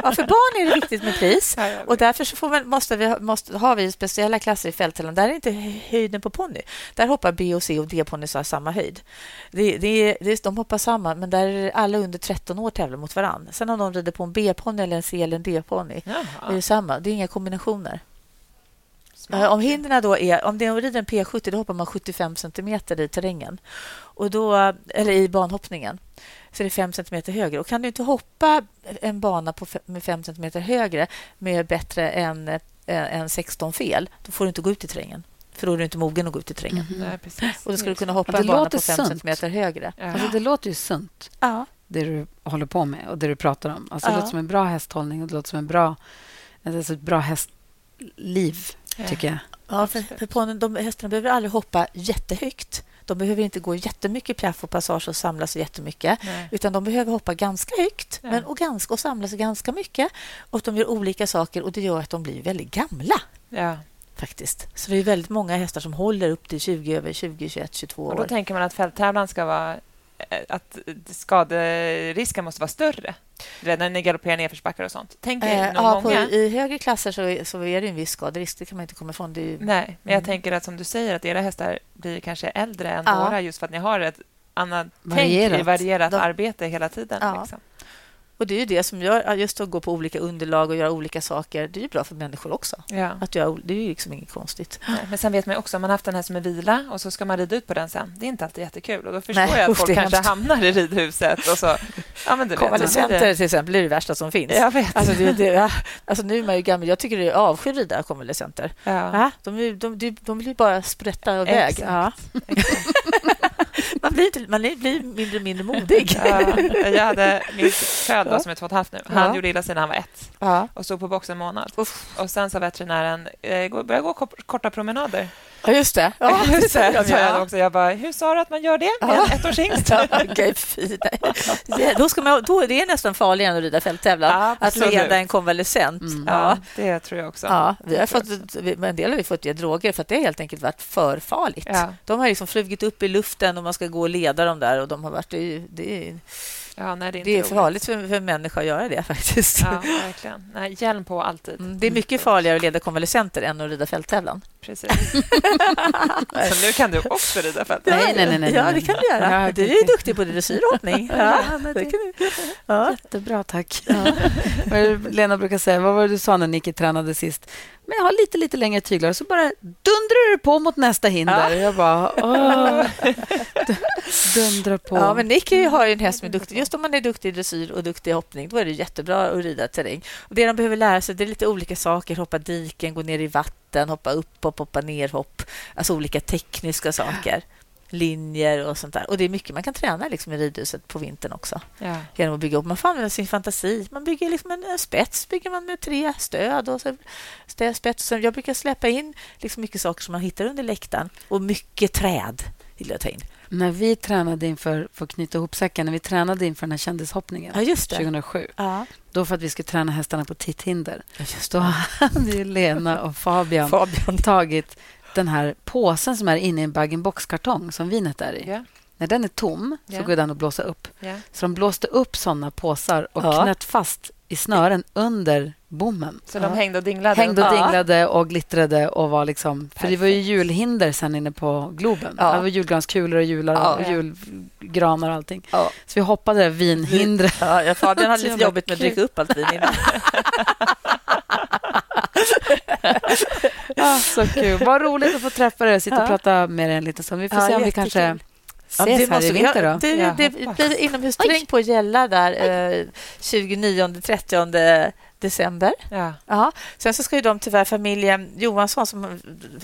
Ja, för barn är det viktigt med pris. Ja, jag. Och därför så får man, måste vi, måste, har vi speciella klasser i fälttävlan. Där är inte höjden på ponny. Där hoppar B, och C och D-ponnyer samma höjd. Det, det, är- det, är- de hoppar samma, men där är alla under 13 år tävlar mot varandra. Sen om de rider på en B-ponny, eller en C eller en D-ponny, det är samma. Det är inga kombinationer. Smart. Eh, Om hindren då är, om det är rider en P70, då hoppar man 75 centimeter i terrängen. Och då, eller i banhoppningen. Så det är 5 centimeter högre. Och kan du inte hoppa en bana på, med 5 centimeter högre med bättre än, eh, än 16 fel, då får du inte gå ut i terrängen. För då är du inte mogen att gå ut i terrängen. Nej, precis. Och då ska du kunna hoppa Ja, det en bana på 5 sunt. centimeter högre. Ja. Alltså, det låter ju sunt, Ja. det du håller på med och det du pratar om. Alltså, det Ja. låter som en bra hästhållning och det låter som en bra, alltså ett bra hästliv. Tycker jag. Ja, för, för ponnyn, de hästarna behöver aldrig hoppa jättehögt. De behöver inte gå jättemycket piaff och passage och samla sig jättemycket. Nej. Utan de behöver hoppa ganska högt Ja. men, och, ganska, och samla sig ganska mycket. Och De gör olika saker och det gör att de blir väldigt gamla. Ja. faktiskt. Så det är väldigt många hästar som håller upp till 20, över 20, 21, 22 Och år. då tänker man att fälttävlan ska vara eh, att skaderisken måste vara större redan när ni galopperar nedförsbackar och sånt. Tänker Eh, nog ja, på, många. I högre klasser så så är det en viss skaderisk. Det kan man inte komma ifrån. Ju, Nej, men jag Mm. tänker att som du säger att era hästar blir kanske äldre än Ja. våra just för att ni har ett annat Varierat. tänk i varierat De- arbete hela tiden. Ja. Liksom. Och det är ju det som gör just att gå på olika underlag och göra olika saker. Det är ju bra för människor också. Ja. Att göra, det är ju liksom inget konstigt. Nej, Men sen vet man också, om man haft den här som är vila och så ska man rida ut på den sen. Det är inte alltid jättekul. Och då förstår Nej, jag att folk kanske hamnar i ridhuset och så... Ja, men du Konvalescenter till exempel är det värsta som finns. Jag vet. Alltså, det, det, alltså nu är man ju gammal. Jag tycker det är avskyr att rida konvalescenter. Ja. De, de, de, de vill ju bara sprätta iväg. Exakt. Ja. man, blir inte, man blir mindre och mindre modig. Ja, jag hade min föd då, som är två och ett halvt nu. Han Ja. gjorde illa sig när han var ett Ja. och stod på boxen en månad. Och sen sa veterinären, eh, börja gå kort- korta promenader. Ja, just det. Ja, Just det, ja. sa jag också. Jag bara, hur sa du att man gör det med Ja. Ja, okej, fy, nej. Det- då ska man, då är det nästan farligare än att rida fälttävlan. Att Absolut. leda en konvalescent. Mm. Ja, Ja. det tror jag också. Ja, vi har Jag fått, en del har vi fått ge droger för att det har helt enkelt varit för farligt. Ja. De har liksom flugit upp i luften och man ska gå och leda dem där och de har varit, det, är, det, är, Ja, nej, det är, inte det är farligt för, för en människa att göra det faktiskt. Ja, verkligen. Nej, hjälm på alltid. Mm, Det är mycket farligare att leda konvalescenter än att rida fälttävlan. Precis. Så nu kan du också rida fält. Nej, nej, nej, nej, Ja, det kan du göra. Ja, Du är duktig på dressyr och hoppning. Ja, men det kan du. Ja. Jättebra, tack. Det Lena brukar säga, vad var det du sa när Nicky tränade sist? Men jag har lite, lite längre tyglar och så bara dundrar du på mot nästa hinder. Jag bara, åh. Dundra på. Ja, men Nicky har ju en häst som är duktig. Just om man är duktig i dressyr och duktig i hoppning, då är det jättebra att rida terräng. Och det de behöver lära sig det är lite olika saker. Hoppa diken, gå ner i vatten, hoppa upp och hoppa ner hopp. Alltså olika tekniska saker. Linjer och sånt där. Och det är mycket man kan träna liksom i ridhuset på vintern också. Ja. Genom att bygga upp. Man får använda sin fantasi. Man bygger liksom en, en spets bygger man med tre stöd. Och så spets. Så Jag brukar släppa in liksom mycket saker som man hittar under läktaren. Och mycket träd vill jag ta in. När vi tränade inför, för att knyta ihop säcken, när vi tränade inför den här kändishoppningen Ja, just det. 2007, Ja, då för att vi skulle träna hästarna på titthinder, just då hade Lena och Fabian Fabian. tagit den här påsen som är inne i en bag-in-box-kartong som vinet är i. Ja. När den är tom så Ja. går den att blåsa upp. Ja. Så de blåste upp såna påsar och Ja. knöt fast i snören under bommen. Så de hängde och dinglade? Hängde och dinglade och glittrade och var liksom... För det var ju julhinder sen inne på Globen. Ja. Det var julgranskulor och jular Ja. och julgranar och allting. Ja. Så vi hoppade det där vinhindret. Ja, jag- Fabian hade lite jobbigt med att dricka upp allt vin innan. Ah, så kul. Vad roligt att få träffa dig och sitta och Ja. prata med dig en liten stund. Vi får Ja, se om vi jättekul. kanske Ja, ses det här i vi- vinter. ja, Då. Det, det blir inomhusterräng på Gälla där eh, 29-30 december. Ja. Sen så ska ju de tyvärr, familjen Johansson, som,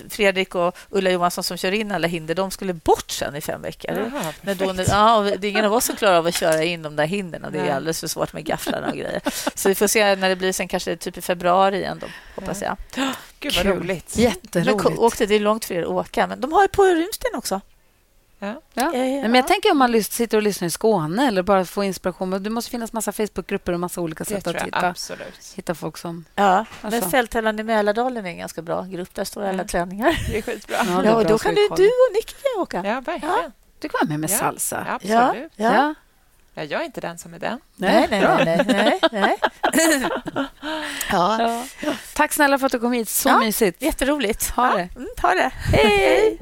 Fredrik och Ulla Johansson som kör in alla hinder, de skulle bort sen i fem veckor. Jaha, Men då, ja, det är ingen av oss som klarar av att köra in de där hindren. Det är alldeles för svårt med gafflarna och grejer. Så vi får se när det blir sen kanske typ i februari igen. Då, hoppas jag. Gud, vad Kul. roligt. Men Jätteroligt. ko- åkte, det är långt för er att åka, men de har ju på Runsten också. Ja. Ja. Nej, Men jag tänker om man sitter och lyssnar i Skåne eller bara får inspiration. Det måste finnas massa Facebookgrupper och massa olika sätt att hitta, absolut. hitta folk som... Ja, Alltså. men Fälttävlan i Mälardalen är en ganska bra grupp. Där står alla Ja. träningar. Det är skitbra. Ja, det är Ja, och då kan du, du och Nicky åka. Ja, verkligen. Du kan vara med med Ja. salsa. Absolut. Ja. Ja. Ja, jag är inte den som är den. Nej, nej, bra. nej. nej, nej. ja, Ja. Tack snälla för att du kom hit. Så Ja. mysigt. jätteroligt. Ha Ja, det. Mm, ha det. Hej!